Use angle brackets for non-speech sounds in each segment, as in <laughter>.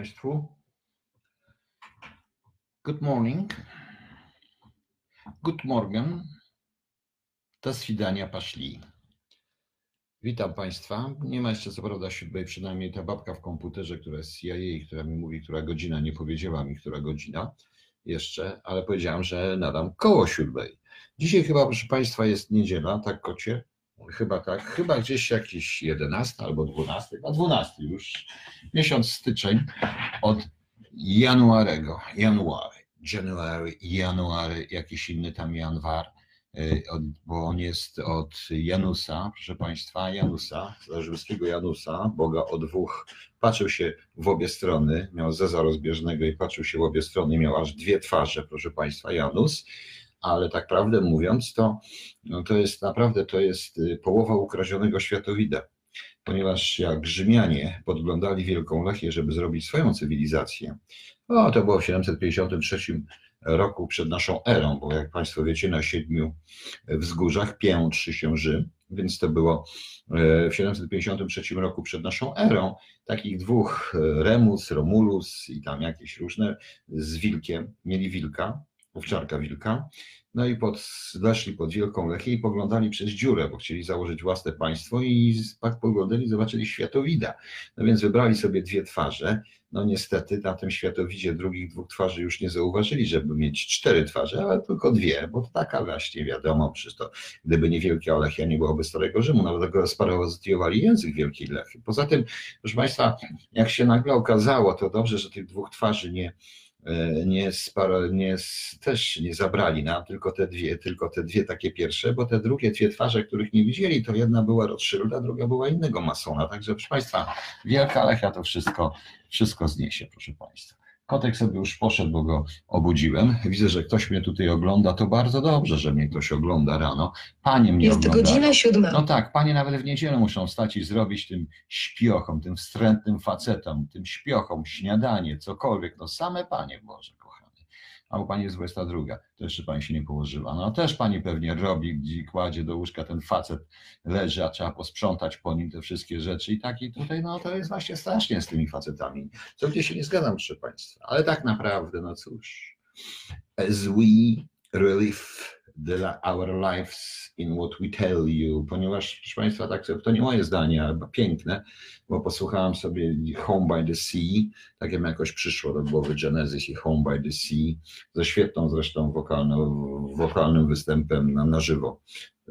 Państwu. Good morning. Good morgen. Do swidania paszli. Witam Państwa. Nie ma jeszcze co prawda siódmej, przynajmniej ta babka w komputerze, która jest CIA, która mi mówi, która godzina, nie powiedziała mi, która godzina jeszcze, ale powiedziałam, że nadam koło siódmej. Dzisiaj chyba, proszę Państwa, jest niedziela, tak kocie? Chyba tak, chyba gdzieś jakiś 11 albo 12, a 12 już, miesiąc styczeń od januarego, january, january, january, jakiś inny tam janwar, y, bo on jest od Janusa, proszę Państwa, Janusa, rzymskiego Janusa, Boga o dwóch, patrzył się w obie strony, miał zeza rozbieżnego i patrzył się w obie strony, miał aż dwie twarze, proszę Państwa, Janus, ale tak prawdę mówiąc, to, no to jest naprawdę to jest y, połowa ukradzionego światowida. Ponieważ jak Rzymianie podglądali Wielką Lechię, żeby zrobić swoją cywilizację, no to było w 753 roku przed naszą erą, bo jak Państwo wiecie, na siedmiu wzgórzach piętrzy się Rzym, więc to było e, w 753 roku przed naszą erą, takich dwóch, e, Remus, Romulus i tam jakieś różne, z wilkiem, mieli wilka, owczarka wilka. No i pod, pod Wielką Lechię i poglądali przez dziurę, bo chcieli założyć własne państwo i tak poglądali, zobaczyli światowida. No więc wybrali sobie dwie twarze. No niestety na tym światowidzie drugich dwóch twarzy już nie zauważyli, żeby mieć cztery twarze, ale tylko dwie, bo taka właśnie wiadomo, przecież to gdyby nie Wielka Lechia nie byłoby Starego Rzymu, nawet go sparowatyowali język Wielkiej Lechy. Poza tym, proszę Państwa, jak się nagle okazało, to dobrze, że tych dwóch twarzy nie, nie, sparo, nie też nie zabrali nam tylko te dwie, tylko te dwie takie pierwsze, bo te drugie dwie twarze, których nie widzieli, to jedna była Rothschilda, druga była innego masona. Także proszę Państwa, Wielka Lechia to wszystko, wszystko zniesie, proszę Państwa. Kotek sobie już poszedł, bo go obudziłem. Widzę, że ktoś mnie tutaj ogląda. To bardzo dobrze, że mnie ktoś ogląda rano. Panie mnie Jest oglądają. godzina siódma. No tak, panie nawet w niedzielę muszą stać i zrobić tym śpiochom, tym wstrętnym facetom, tym śpiochom śniadanie, cokolwiek. No same panie, Boże. A u pani jest 22, to jeszcze pani się nie położyła. No też pani pewnie robi, gdzie kładzie do łóżka ten facet, leży, a trzeba posprzątać po nim te wszystkie rzeczy i tak i tutaj, no to jest właśnie strasznie z tymi facetami. Co gdzie się nie zgadzam, proszę państwa. Ale tak naprawdę, no cóż, as we relive the, our lives in what we tell you, ponieważ, proszę Państwa, tak, to nie moje zdanie, ale piękne, bo posłuchałem sobie Home by the Sea, tak jak mi jakoś przyszło do głowy Genesis i Home by the Sea, ze świetną zresztą wokalną, wokalnym występem na, na żywo.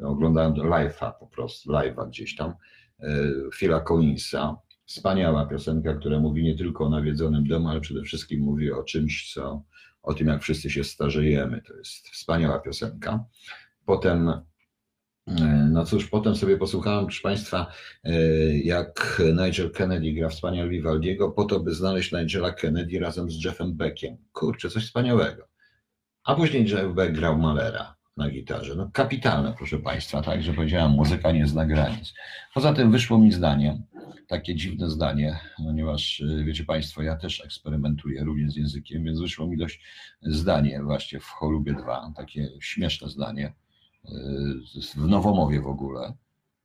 Oglądałem live'a po prostu, live'a gdzieś tam, e, Phila Collinsa, Wspaniała piosenka, która mówi nie tylko o nawiedzonym domu, ale przede wszystkim mówi o czymś, co o tym, jak wszyscy się starzejemy. To jest wspaniała piosenka. Potem, e, no cóż, potem sobie posłuchałem, proszę Państwa, e, jak Nigel Kennedy gra wspaniale Vivaldiego, po to, by znaleźć Nigela Kennedy razem z Jeffem Beckiem. Kurczę, coś wspaniałego. A później Jeff Beck grał Malera na gitarze. No kapitalne, proszę Państwa, tak, że powiedziałem, muzyka nie zna granic. Poza tym wyszło mi zdanie, takie dziwne zdanie, ponieważ y, wiecie Państwo, ja też eksperymentuję również z językiem, więc wyszło mi dość zdanie właśnie w Chorubie 2, takie śmieszne zdanie, y, w Nowomowie w ogóle,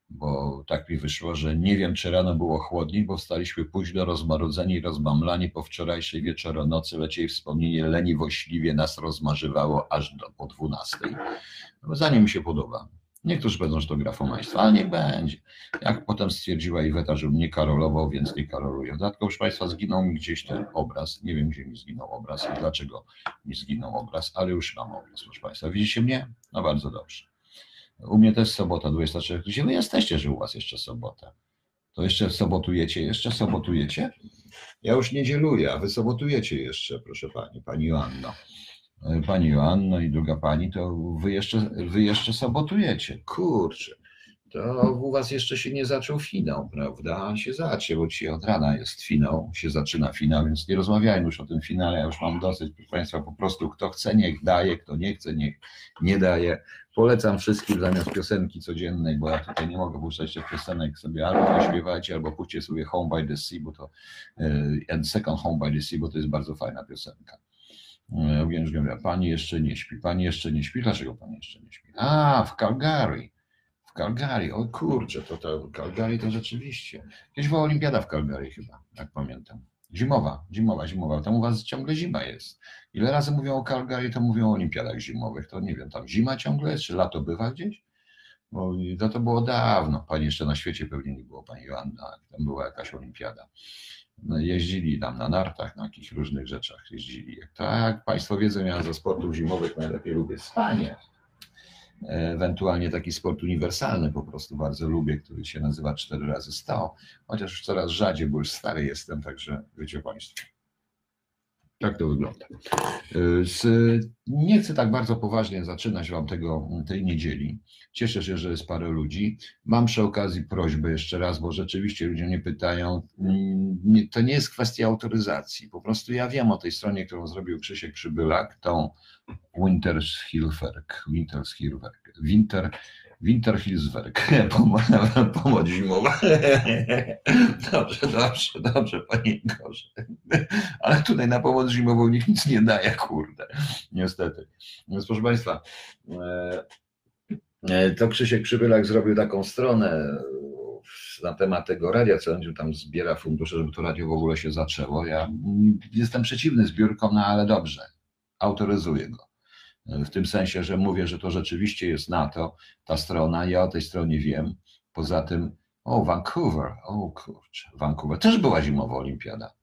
bo tak mi wyszło, że nie wiem, czy rano było chłodniej, bo wstaliśmy późno, rozmarudzeni, rozmamlani po wczorajszej wieczoronocy, leciej wspomnienie leniwośliwie nas rozmarzywało aż do po dwunastej. Zdanie mi się podoba. Niektórzy będą, że to grafomaństwo, ale niech będzie. Jak potem stwierdziła Iweta, że nie karolował, więc nie karoluję. Dodatkowo, proszę Państwa, zginął mi gdzieś ten obraz. Nie wiem, gdzie mi zginął obraz i dlaczego mi zginął obraz, ale już mam obraz, proszę Państwa. Widzicie mnie? No bardzo dobrze. U mnie też sobota 23. Gdzie wy jesteście, że u was jeszcze sobota? To jeszcze sobotujecie? Jeszcze sobotujecie? Ja już niedzieluję, a wy sobotujecie jeszcze, proszę pani, pani Joanno. Pani Joanno i druga pani, to wy jeszcze, wy jeszcze sobotujecie. Kurczę, to u was jeszcze się nie zaczął finał, prawda? Się zacznie, bo dzisiaj od rana jest finał, się zaczyna finał, więc nie rozmawiajmy już o tym finale, ja już mam dosyć, proszę Państwa, po prostu kto chce, niech daje, kto nie chce, niech nie daje. Polecam wszystkim zamiast piosenki codziennej, bo ja tutaj nie mogę puszczać tych piosenek sobie albo śpiewajcie, albo puśćcie sobie Home by the Sea, bo to y, and Second Home by the Sea, bo to jest bardzo fajna piosenka. Eugeniusz Gębia, pani jeszcze nie śpi, pani jeszcze nie śpi, dlaczego pani jeszcze nie śpi? A, w Calgary, w Calgary, o kurczę, to, to Calgary to rzeczywiście, kiedyś była olimpiada w Calgary chyba, jak pamiętam, Zimowa, zimowa, zimowa. Tam u was ciągle zima jest. Ile razy mówią o Calgary, to mówią o olimpiadach zimowych. To nie wiem, tam zima ciągle jest, czy lato bywa gdzieś? Bo to, to było dawno. Pani jeszcze na świecie pewnie nie było, pani Joanna. Tam była jakaś olimpiada. No, jeździli tam na nartach, na jakichś różnych rzeczach jeździli. Tak, Państwo wiedzą, ja ze sportów zimowych najlepiej lubię spanie. Ewentualnie taki sport uniwersalny po prostu bardzo lubię, który się nazywa 4 razy 100, chociaż już coraz rzadziej, bo już stary jestem, także wiecie Państwo. Tak to wygląda. Nie chcę tak bardzo poważnie zaczynać Wam tego, tej niedzieli. Cieszę się, że jest parę ludzi. Mam przy okazji prośbę jeszcze raz, bo rzeczywiście ludzie mnie pytają. To nie jest kwestia autoryzacji. Po prostu ja wiem o tej stronie, którą zrobił Krzysiek Przybylak, tą Wintershilferk, Wintershilferk, Winter, Winterhilswerk, <laughs> pomoc zimowa. <laughs> Dobrze, dobrze, dobrze, panie Igorze. Ale tutaj na pomoc zimową nikt nic nie daje, kurde. Niestety. Więc proszę Państwa, e, e, to Krzysiek Przybylak zrobił taką stronę na temat tego radia, co on tam zbiera fundusze, żeby to radio w ogóle się zaczęło. Ja jestem przeciwny zbiórkom, no ale dobrze, autoryzuję go w tym sensie, że mówię, że to rzeczywiście jest NATO, ta strona, ja o tej stronie wiem. Poza tym, o, Vancouver, o kurczę, Vancouver, też była zimowa olimpiada.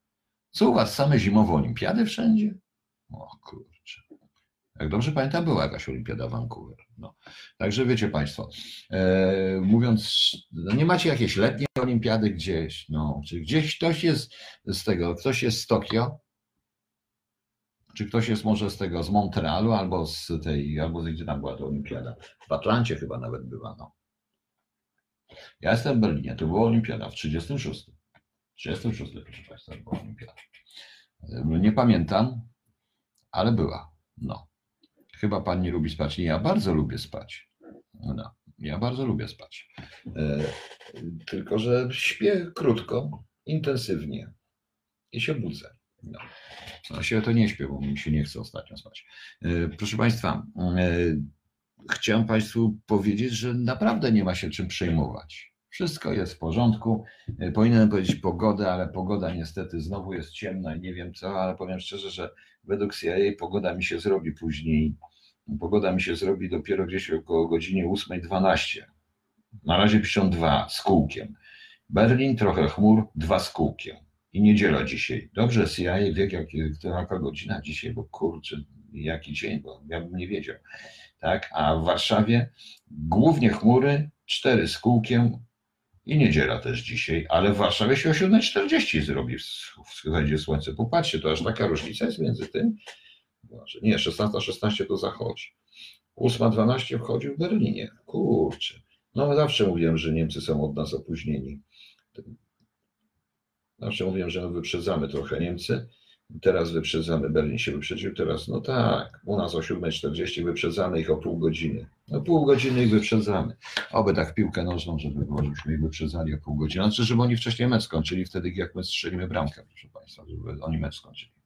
Co u was, same zimowe olimpiady wszędzie? O kurczę. Jak dobrze pamiętam, była jakaś olimpiada Vancouver. No. Także wiecie Państwo, e, mówiąc, no nie macie jakiejś letniej olimpiady gdzieś, no, czy gdzieś ktoś jest z tego, ktoś jest z Tokio, czy ktoś jest może z tego, z Montrealu albo z tej, albo z gdzie tam była ta olimpiada? W Atlancie chyba nawet była, no. Ja jestem w Berlinie, to była olimpiada w 36. 36, proszę Państwa, była olimpiada. No, nie pamiętam, ale była, no. Chyba Pan nie lubi spać. Nie, ja bardzo lubię spać. No, ja bardzo lubię spać. E, tylko, że śpię krótko, intensywnie i się budzę. No. No się to nie śpię, bo mi się nie chce ostatnio spać. E, proszę Państwa, e, chciałem Państwu powiedzieć, że naprawdę nie ma się czym przejmować. Wszystko jest w porządku. E, powinienem powiedzieć pogodę, ale pogoda niestety znowu jest ciemna i nie wiem co, ale powiem szczerze, że według CIA pogoda mi się zrobi później. Pogoda mi się zrobi dopiero gdzieś około godzinie 8.12. Na razie piszą dwa z kółkiem. Berlin trochę chmur, dwa z kółkiem i niedziela dzisiaj. Dobrze, CIA wie, jak, jaka godzina dzisiaj, bo kurczę, jaki dzień, bo ja bym nie wiedział. Tak? A w Warszawie głównie chmury, cztery z kółkiem i niedziela też dzisiaj, ale w Warszawie się o 7.40 zrobi, wschodzie słońce. Popatrzcie, to aż taka różnica jest między tym. Może nie, 16.16 to zachodzi. 8.12 wchodzi w Berlinie. Kurczę. No zawsze mówiłem, że Niemcy są od nas opóźnieni. Zawsze mówiłem, że my wyprzedzamy trochę Niemcy. Teraz wyprzedzamy, Berlin się wyprzedził, teraz no tak, u nas o 7.40 wyprzedzamy ich o pół godziny. No pół godziny ich wyprzedzamy. Oby tak piłkę nożną, żeby było, żebyśmy ich wyprzedzali o pół godziny. Znaczy, żeby oni wcześniej mecz skończyli, wtedy jak my strzelimy bramkę, proszę Państwa, żeby oni mecz skończyli.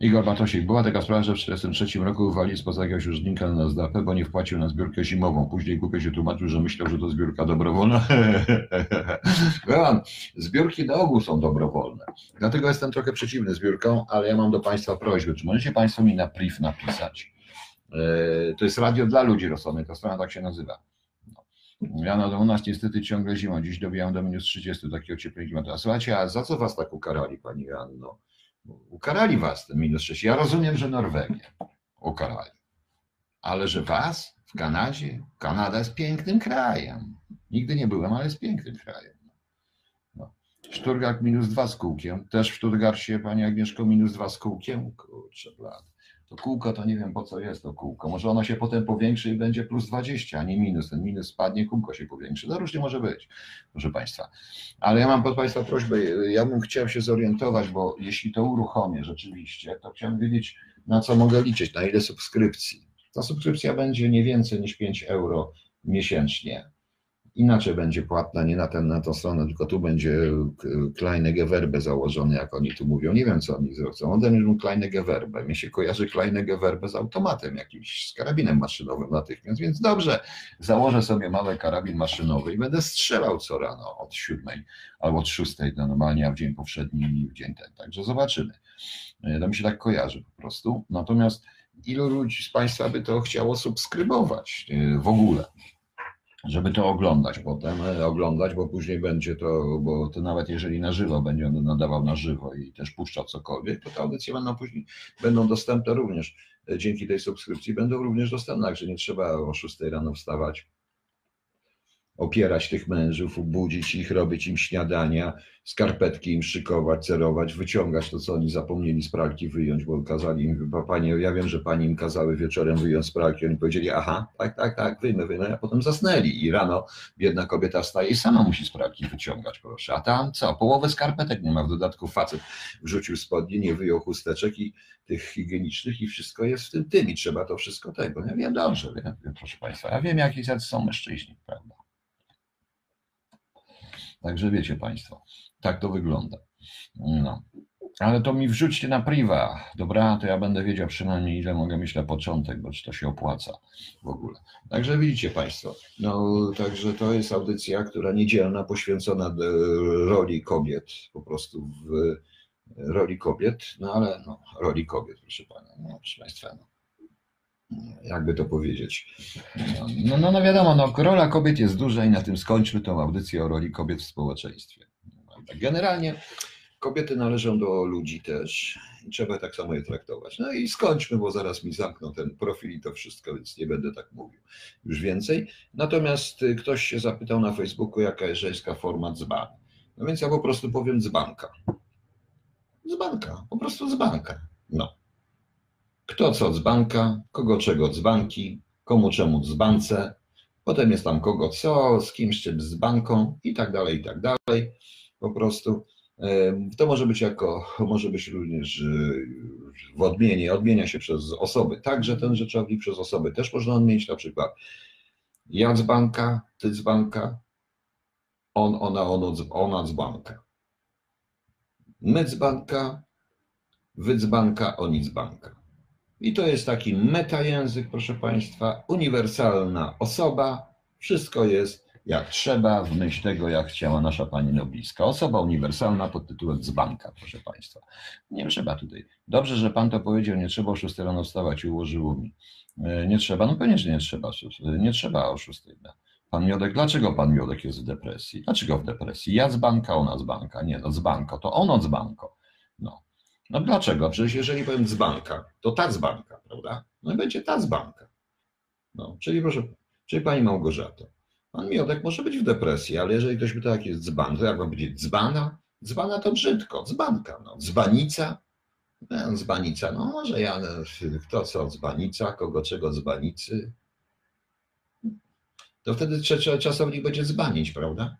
Igor Matosiek, była taka sprawa, że w 1943 roku uwali spoza jakiegoś urzędnika na zdapę, bo nie wpłacił na zbiórkę zimową. Później głupio się tłumaczył, że myślał, że to zbiórka dobrowolna. <laughs> Byłam, zbiórki na ogół są dobrowolne. Dlatego jestem trochę przeciwny zbiórkom, ale ja mam do Państwa prośbę. Czy możecie Państwo mi na priv napisać? E, to jest radio dla ludzi rozsądnych, ta strona tak się nazywa. No. Ja no, u nas niestety ciągle zimą. Dziś dobijam do minus 30, takie ocieplenie klimatu. A słuchajcie, a za co was tak ukarali, Pani Anno? Ukarali was ten minus 6. Ja rozumiem, że Norwegię ukarali. Ale że was w Kanadzie? Kanada jest pięknym krajem. Nigdy nie byłem, ale jest pięknym krajem. No. Minus dwa z kółkiem. Też w Stuttgarcie, Pani Agnieszko, minus dwa z kółkiem. Kurczę, blad. To kółko to nie wiem po co jest to kółko. Może ono się potem powiększy i będzie plus 20, a nie minus. Ten minus spadnie, kółko się powiększy. No różnie może być, proszę Państwa. Ale ja mam pod Państwa prośbę, ja bym chciał się zorientować, bo jeśli to uruchomię rzeczywiście, to chciałbym wiedzieć, na co mogę liczyć, na ile subskrypcji. Ta subskrypcja będzie nie więcej niż 5 euro miesięcznie. Inaczej będzie płatna, nie na, ten, na tą stronę, tylko tu będzie kleine Gewerbe założony, jak oni tu mówią. Nie wiem, co oni zrobią. Ode mnie kleine Gewerbe. Mi się kojarzy kleine Gewerbe z automatem jakimś, z karabinem maszynowym natychmiast, więc dobrze, założę sobie mały karabin maszynowy i będę strzelał co rano od siódmej albo od szóstej, no normalnie, a w dzień powszedni w dzień ten. Także zobaczymy. E, to mi się tak kojarzy po prostu. Natomiast ilu ludzi z Państwa by to chciało subskrybować e, w ogóle? Żeby to oglądać potem, e, oglądać, bo później będzie to, bo to nawet jeżeli na żywo będzie on nadawał na żywo i też puszczał cokolwiek, to te audycje będą później, będą dostępne również, e, dzięki tej subskrypcji będą również dostępne, także nie trzeba o 6 rano wstawać, opierać tych mężów, budzić ich, robić im śniadania, skarpetki im szykować, cerować, wyciągać to, co oni zapomnieli z pralki wyjąć, bo kazali im, panie, ja wiem, że pani im kazały wieczorem wyjąć z pralki, oni powiedzieli, aha, tak, tak, tak, wyjmę, wyjmę, a potem zasnęli i rano biedna kobieta wstaje i sama musi z pralki wyciągać, proszę, a tam co, połowę skarpetek nie ma, w dodatku facet wrzucił spodnie, nie wyjął chusteczek i tych higienicznych i wszystko jest w tym tym i trzeba to wszystko tego, ja wiem dobrze, wiem proszę państwa, ja wiem, jakie są mężczyźni, prawda. Także wiecie Państwo, tak to wygląda. No. Ale to mi wrzućcie na priwa, dobra? To ja będę wiedział przynajmniej ile mogę mieć na początek, bo czy to się opłaca w ogóle. Także widzicie Państwo, no także to jest audycja, która niedzielna, poświęcona e, roli kobiet, po prostu w roli kobiet, no ale no, roli kobiet, proszę Pana, no, proszę Państwa, no jakby to powiedzieć. No, no, no wiadomo, no, rola kobiet jest duża i na tym skończmy tą audycję o roli kobiet w społeczeństwie. Generalnie kobiety należą do ludzi też i trzeba tak samo je traktować. No i skończmy, bo zaraz mi zamkną ten profil i to wszystko, więc nie będę tak mówił już więcej. Natomiast y, ktoś się zapytał na Facebooku, jaka jest żeńska forma dzban. No więc ja po prostu powiem dzbanka. Dzbanka, po prostu dzbanka. No. Kto co dzbanka, kogo czego dzbanki, komu czemu dzbance, potem jest tam kogo co, z kimś czym z banką i tak dalej, i tak dalej. Po prostu to może być jako, może być również w odmienie, odmienia się przez osoby, także ten rzeczownik przez osoby też można odmienić, na przykład ja dzbanka, ty dzbanka, on, ona, ono, ona dzbanka. My dzbanka, wy dzbanka, oni dzbanka. I to jest taki metajęzyk, proszę Państwa, uniwersalna osoba. Wszystko jest jak trzeba, w myśl tego, jak chciała nasza pani nobliska. Osoba uniwersalna pod tytułem dzbanka, proszę Państwa. Nie trzeba tutaj. Dobrze, że Pan to powiedział, nie trzeba o 6 rano wstawać i ułożyło mi. E, nie trzeba, no że nie trzeba. Nie trzeba o 6 rano. Pan Miodek, dlaczego pan Miodek jest w depresji? Dlaczego w depresji? Ja z banka, ona z banka. Nie, no z banko, to ono z banko. No. No dlaczego? Przecież jeżeli powiem dzbanka, to ta dzbanka, prawda? No i będzie ta dzbanka. No, czyli proszę, czyli pani Małgorzato, pan Miodek może być w depresji, ale jeżeli ktoś by tak jest dzban, to jak ma być dzbana? Dzbana to brzydko, dzbanka, no, dzbanica, no, dzbanica, no może ja, kto co dzbanica, kogo czego dzbanicy, to wtedy czasownik będzie dzbanić, prawda?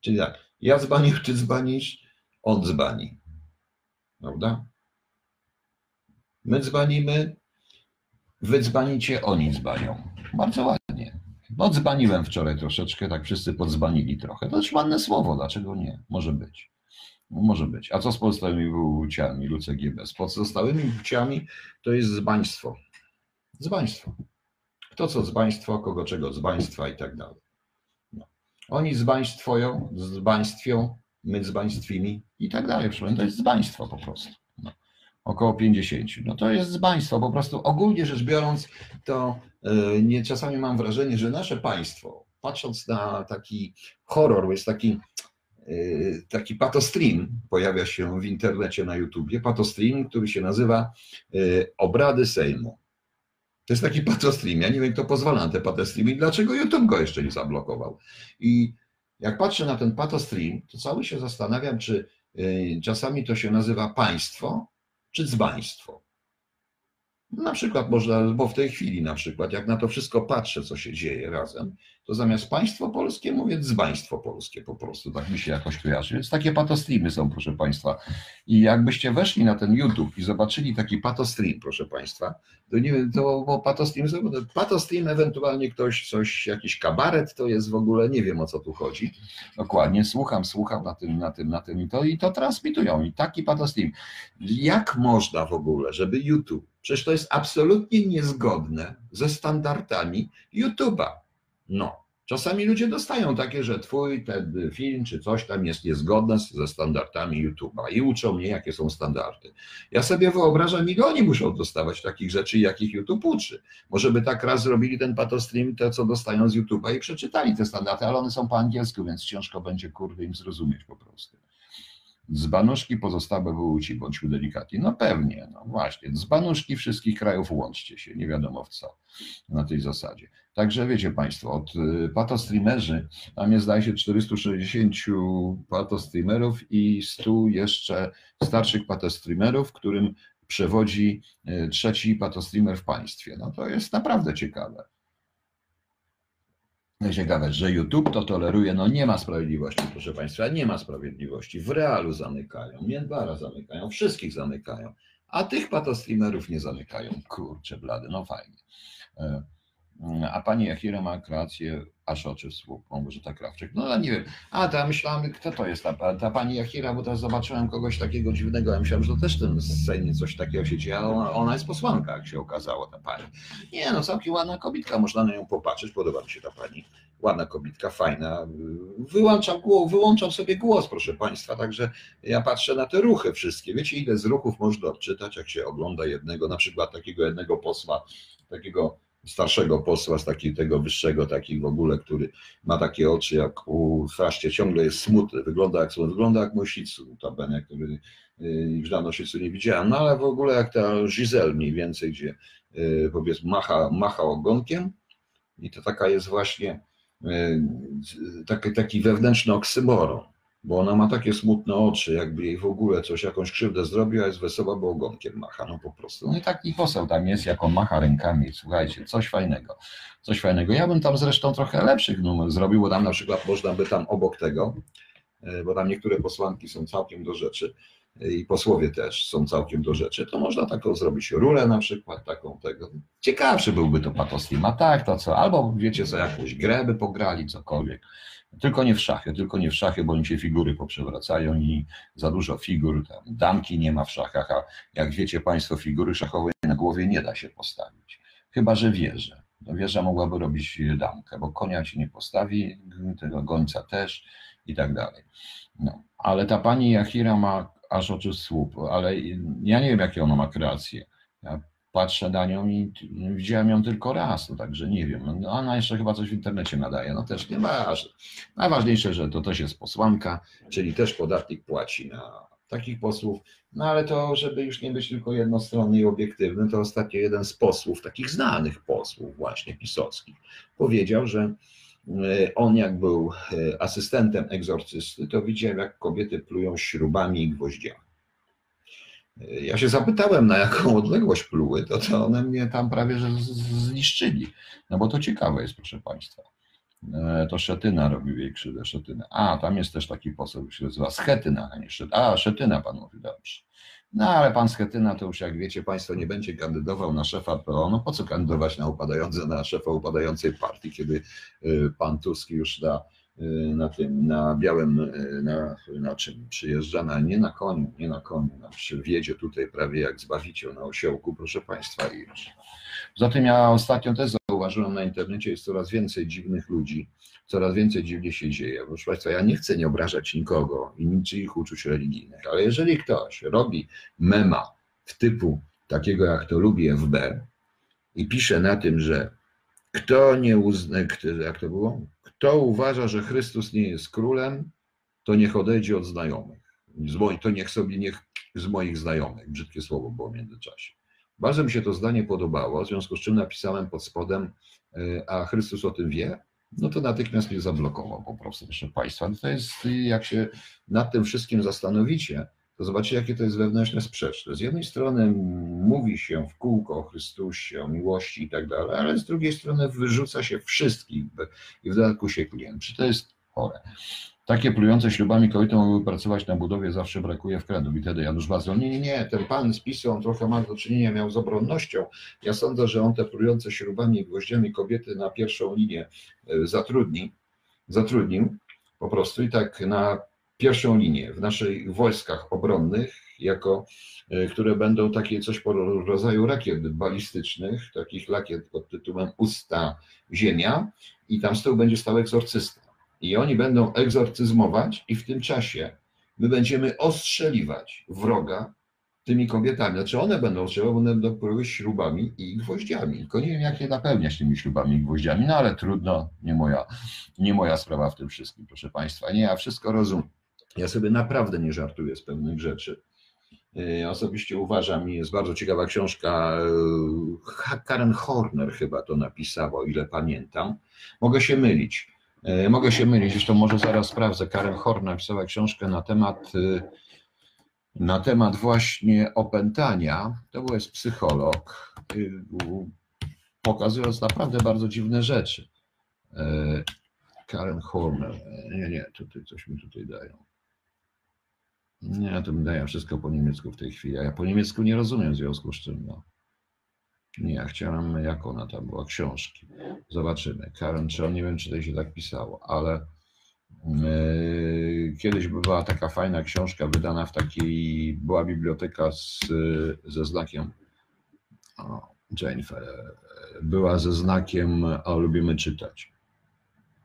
Czyli tak, ja dzbanił, czy dzbanisz, on dzbani. Prawda? My dzbanimy, wy dzbanicie, oni dzbanią. Bardzo ładnie. No dzbaniłem wczoraj troszeczkę, tak wszyscy podzbanili trochę. To jest ładne słowo, dlaczego nie? Może być. Może być. A co z pozostałymi płciami, Luce GB? Z pozostałymi płciami to jest zbaństwo. Zbaństwo. Kto co zbaństwo, kogo czego zbaństwa i tak dalej. No. Oni zbaństwoją, zbaństwią, my dzbaństwimi i tak dalej. To jest dzbaństwo po prostu. No. Około 50. No to jest dzbaństwo. Po prostu ogólnie rzecz biorąc, to yy, nie, czasami mam wrażenie, że nasze państwo, patrząc na taki horror, jest taki yy, taki patostream pojawia się w internecie na YouTubie, patostream, który się nazywa yy, Obrady Sejmu. To jest taki patostream. Ja nie wiem, kto pozwala na te patostreamy i dlaczego YouTube go jeszcze nie zablokował. I jak patrzę na ten patostream, to cały się zastanawiam, czy y, czasami to się nazywa państwo, czy dzbaństwo. Na przykład można, bo w tej chwili na przykład, jak na to wszystko patrzę, co się dzieje razem, to zamiast państwo polskie mówię dzbaństwo polskie po prostu, tak mi się jakoś kojarzy. Więc takie patostreamy są, proszę Państwa. I jakbyście weszli na ten YouTube i zobaczyli taki patostream, proszę Państwa, to nie wiem, to patostream, patostream ewentualnie ktoś coś, jakiś kabaret, to jest w ogóle, nie wiem o co tu chodzi. Dokładnie, słucham, słucham na tym, na tym, na tym i to, i to transmitują i taki patostream. Jak można w ogóle, żeby YouTube, przecież to jest absolutnie niezgodne ze standardami YouTube'a no, czasami ludzie dostają takie, że twój ten film czy coś tam jest niezgodne ze standardami YouTube'a i uczą mnie, jakie są standardy. Ja sobie wyobrażam, ile oni muszą dostawać takich rzeczy, jakich YouTube uczy. Może by tak raz zrobili ten patostream, te co dostają z YouTube'a i przeczytali te standardy, ale one są po angielsku, więc ciężko będzie kurwy im zrozumieć po prostu. Dzbanuszki pozostałe wyłóci, bądźmy delikatni. No pewnie, no właśnie. Dzbanuszki wszystkich krajów łączcie się, nie wiadomo w co na tej zasadzie. Także wiecie Państwo, od y, patostreamerzy, tam jest zdaje się 460 patostreamerów i 100 jeszcze starszych patostreamerów, którym przewodzi y, trzeci patostreamer w państwie. No to jest naprawdę ciekawe. Ciekawe, że YouTube to toleruje, no nie ma sprawiedliwości, proszę Państwa, nie ma sprawiedliwości. W realu zamykają, Międbara zamykają, wszystkich zamykają, a tych patostreamerów nie zamykają. Kurczę blady, no fajnie. E, a pani Jachira ma kreację aż oczy słup, Małgorzata Krawczyk. No ale nie wiem. A, to ja myślałem, kto to jest ta, ta pani Jachira, bo teraz zobaczyłem kogoś takiego dziwnego. Ja myślałem, że to też ten scenie coś takiego się dzieje, ale ona, ona, jest posłanka, jak się okazało, ta pani. Nie, no całkiem ładna kobitka, można na nią popatrzeć, podoba mi się ta pani. Ładna kobitka, fajna. Wyłączam, wyłączam sobie głos, proszę państwa, także ja patrzę na te ruchy wszystkie. Wiecie, ile z ruchów można odczytać, jak się ogląda jednego, na przykład takiego jednego posła, takiego starszego posła, z takiego wyższego, taki w ogóle, który ma takie oczy jak u Fraszcie, ciągle jest smutny, wygląda jak, wygląda jak Mosicu, notabene, który y, już dawno Mosicu nie widziałem, no ale w ogóle jak ta Giselle mniej więcej, gdzie y, powiedzmy macha, macha ogonkiem. I to taka jest właśnie y, taki, taki wewnętrzny oksymoron bo ona ma takie smutne oczy, jakby jej w ogóle coś, jakąś krzywdę zrobił, a jest wesoła, bo ogonkiem macha, no po prostu. No i taki poseł tam jest, jak on macha rękami, słuchajcie, coś fajnego, coś fajnego. Ja bym tam zresztą trochę lepszych numer zrobił, bo tam na przykład można by tam obok tego, e, bo tam niektóre posłanki są całkiem do rzeczy e, i posłowie też są całkiem do rzeczy, to można taką zrobić rulę na przykład, taką tego. Ciekawszy byłby to a tak to co, albo wiecie co, jakąś grę by pograli, cokolwiek. Tylko nie w szachy, tylko nie w szachy, bo im się figury poprzewracają i za dużo figur, tam damki nie ma w szachach, a jak wiecie Państwo, figury szachowej na głowie nie da się postawić. Chyba, że wieżę. No wieża mogłaby robić damkę, bo konia ci nie postawi, tego gońca też i tak dalej. No, ale ta pani Jachira ma aż oczy słup, ale ja nie wiem, jakie ona ma kreacje. Ja patrzę na nią i widziałem ją tylko raz, no także nie wiem. No ona jeszcze chyba coś w internecie nadaje, no też nie ważne. Najważniejsze, że to też jest posłanka, czyli też podatnik płaci na takich posłów, no ale to, żeby już nie być tylko jednostronny i obiektywny, to ostatnio jeden z posłów, takich znanych posłów właśnie pisowskich, powiedział, że e, on jak był e, asystentem egzorcysty, to widział jak kobiety plują śrubami i gwoździami. Ja się zapytałem, na jaką odległość pluły, to, to one mnie tam prawie że zniszczyli. No bo to ciekawe jest, proszę Państwa. E, to Szetyna robi jej krzywdę, Szetyna. A, tam jest też taki poseł, się nazywa Schetyna, a nie Szetyna. A, Szetyna pan mówi, dobrze. No ale pan Schetyna to już jak wiecie Państwo nie będzie kandydował na szefa PO. No po co kandydować na upadające, na szefa upadającej partii, kiedy y, pan Tusk już da na tym, na białym, y, na, na czym przyjeżdża, na, nie na koniu, nie na koniu, na, wiedzie tutaj prawie jak zbawiciel na osiołku, proszę Państwa. I już. Zatem ja ostatnio też zauważyłem na internecie, jest coraz więcej dziwnych ludzi, coraz więcej dziwnie się dzieje. Proszę Państwa, ja nie chcę nie obrażać nikogo i niczyich uczuć religijnych, ale jeżeli ktoś robi mema w typu takiego, jak to lubi FB i pisze na tym, że kto nie uzna, jak to było? Kto uważa, że Chrystus nie jest królem, to niech odejdzie od znajomych. To niech sobie niech z moich znajomych. Brzydkie słowo było w międzyczasie. Bardzo mi się to zdanie podobało, w związku z czym napisałem pod spodem, e, a Chrystus o tym wie, no to natychmiast mnie zablokował po prostu, proszę Państwa. No to jest, jak się nad tym wszystkim zastanowicie, to zobaczcie, jakie to jest wewnętrzne sprzeczne. Z jednej strony mówi się w kółko o Chrystusie, o miłości i tak dalej, ale z drugiej strony wyrzuca się wszystkich i w dodatku się klient. Czy to jest chore? Takie plujące ślubami kobiety mogły pracować na budowie, zawsze brakuje wkładów. I wtedy Janusz Bazol, nie, nie, nie, ten pan z PiSu, on trochę ma do czynienia, miał z obronnością. Ja sądzę, że on te plujące ślubami i gwoździami kobiety na pierwszą linię e, zatrudni, zatrudnił po prostu i tak na pierwszą linię w naszych wojskach obronnych, jako, e, które będą takie coś po rodzaju rakiet balistycznych, takich rakiet pod tytułem Usta Ziemia i tam z tyłu będzie stał egzorcysta. I oni będą egzorcyzmować i w tym czasie my będziemy ostrzeliwać wroga tymi kobietami. Znaczy one będą ostrzeliwać, one będą pływać śrubami i gwoździami. Tylko nie wiem, jak je napełniać tymi śrubami i gwoździami, no ale trudno, nie moja, nie moja sprawa w tym wszystkim, proszę Państwa. Nie, ja wszystko rozumiem. Ja sobie naprawdę nie żartuję z pewnych rzeczy. E, osobiście uważam, jest bardzo ciekawa książka, e, Karen Horner chyba to napisała, o ile pamiętam. Mogę się mylić. E, mogę się mylić, zresztą może zaraz sprawdzę. Karen Horner napisała książkę na temat, na temat właśnie opętania. To był jest psycholog, pokazując naprawdę bardzo dziwne rzeczy. Karen Horner. Nie, nie, tutaj coś mi tutaj dają. Nie, to mi daje wszystko po niemiecku w tej chwili, a ja po niemiecku nie rozumiem w związku z czym, no. Nie, ja chciałem, jak ona tam była, książki. Zobaczymy. Karen, on, nie wiem, czy to się tak pisało, ale yy, kiedyś była taka fajna książka wydana w takiej, była biblioteka z, ze znakiem, o, Jennifer, była ze znakiem, o, lubimy czytać.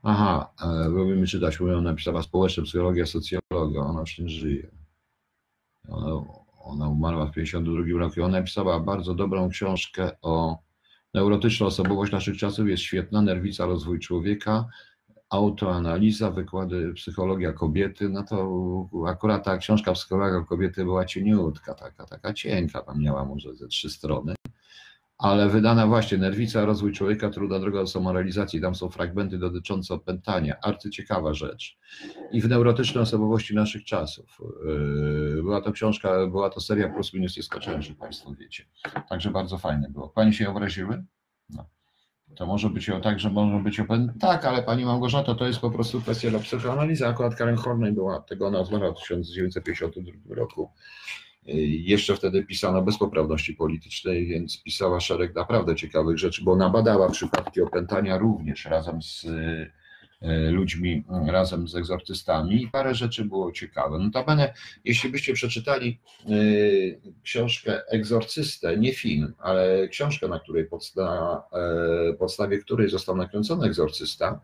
Aha, e, lubimy czytać, mówią, napisała społeczna psychologia, socjologia, ona już nie żyje. Ona, ona umarła w 1952 roku. Ona napisała bardzo dobrą książkę o neurotyczną osobowość naszych czasów. Jest świetna, nerwica, rozwój człowieka, autoanaliza, wykłady psychologia kobiety. No to akurat ta książka psychologia kobiety była cieniutka, taka, taka cienka, tam miała może ze trzy strony ale wydana właśnie Nerwica, rozwój człowieka, trudna droga do samorealizacji. Tam są fragmenty dotyczące opętania. Arcyciekawa rzecz. I w neurotycznej osobowości naszych czasów. Yy, była to książka, była to seria plus minus nieskończona, że Państwo wiecie. Także bardzo fajne było. Pani się obraziły? No. To może być tak, że może być opętanie. Tak, ale Pani Małgorzata, to jest po prostu kwestia dla psychoanalizy. Akurat Karen Horney była tego nazwana w 1952 roku. Jeszcze wtedy pisano bez poprawności politycznej, więc pisała szereg naprawdę ciekawych rzeczy, bo nabadała przypadki opętania również razem z e, ludźmi, razem z egzorcystami i parę rzeczy było ciekawe. Notabene, jeśli byście przeczytali książkę Egzorcystę, nie film, ale książkę, na której podsta e, podstawie której został nakręcony Egzorcysta,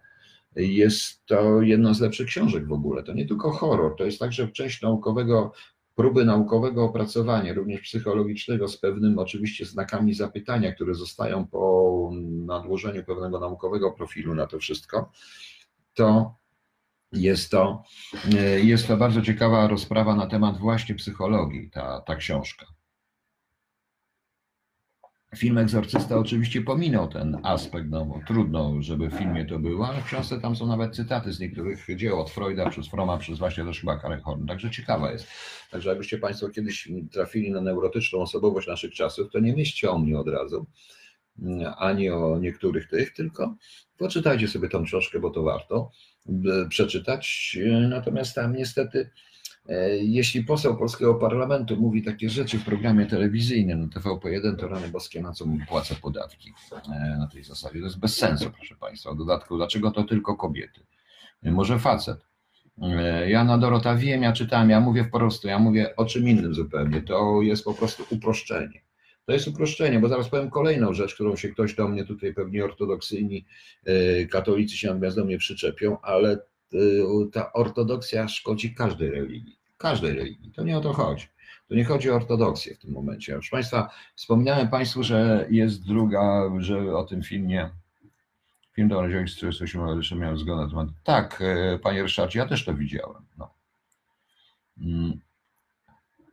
jest to jedna z lepszych książek w ogóle. To nie tylko horror, to jest także część naukowego próby naukowego opracowania, również psychologicznego, z pewnym oczywiście znakami zapytania, które zostają po nadłożeniu pewnego naukowego profilu na to wszystko, to jest to, jest to bardzo ciekawa rozprawa na temat właśnie psychologii, ta, ta książka. Film Egzorcysta oczywiście pominął ten aspekt, no bo trudno, żeby w filmie to było, ale w książce tam są nawet cytaty z niektórych dzieł, od Freuda, przez Froma, przez właśnie też chyba Karen Horn, także ciekawa jest. Także jakbyście Państwo kiedyś trafili na neurotyczną osobowość naszych czasów, to nie myślcie o mnie od razu, ani o niektórych tych, tylko poczytajcie sobie tą książkę, bo to warto e, przeczytać, natomiast tam niestety E, jeśli poseł polskiego parlamentu mówi takie rzeczy w programie telewizyjnym na TVP1, to rany boskie, na co mu płacę podatki e, na tej zasadzie. To jest bez sensu, proszę Państwa. W dodatku, dlaczego to tylko kobiety? E, może facet. Ja na Dorota wiem, ja czytałem, ja mówię po prostu, ja mówię o czym innym zupełnie. To jest po prostu uproszczenie. To jest uproszczenie, bo zaraz powiem kolejną rzecz, którą się ktoś do mnie tutaj pewnie ortodoksyjni katolicy się natomiast do mnie przyczepią, ale ta ortodoksja szkodzi każdej religii każdej religii. To nie o to chodzi. To nie chodzi o ortodoksję w tym momencie. Proszę Państwa, wspominałem Państwu, że jest druga, że o tym filmie, film do rozdziału 48 jeszcze miałem zgodę na temat. Tak, e, Panie Ryszardzie, ja też to widziałem. No. Mm.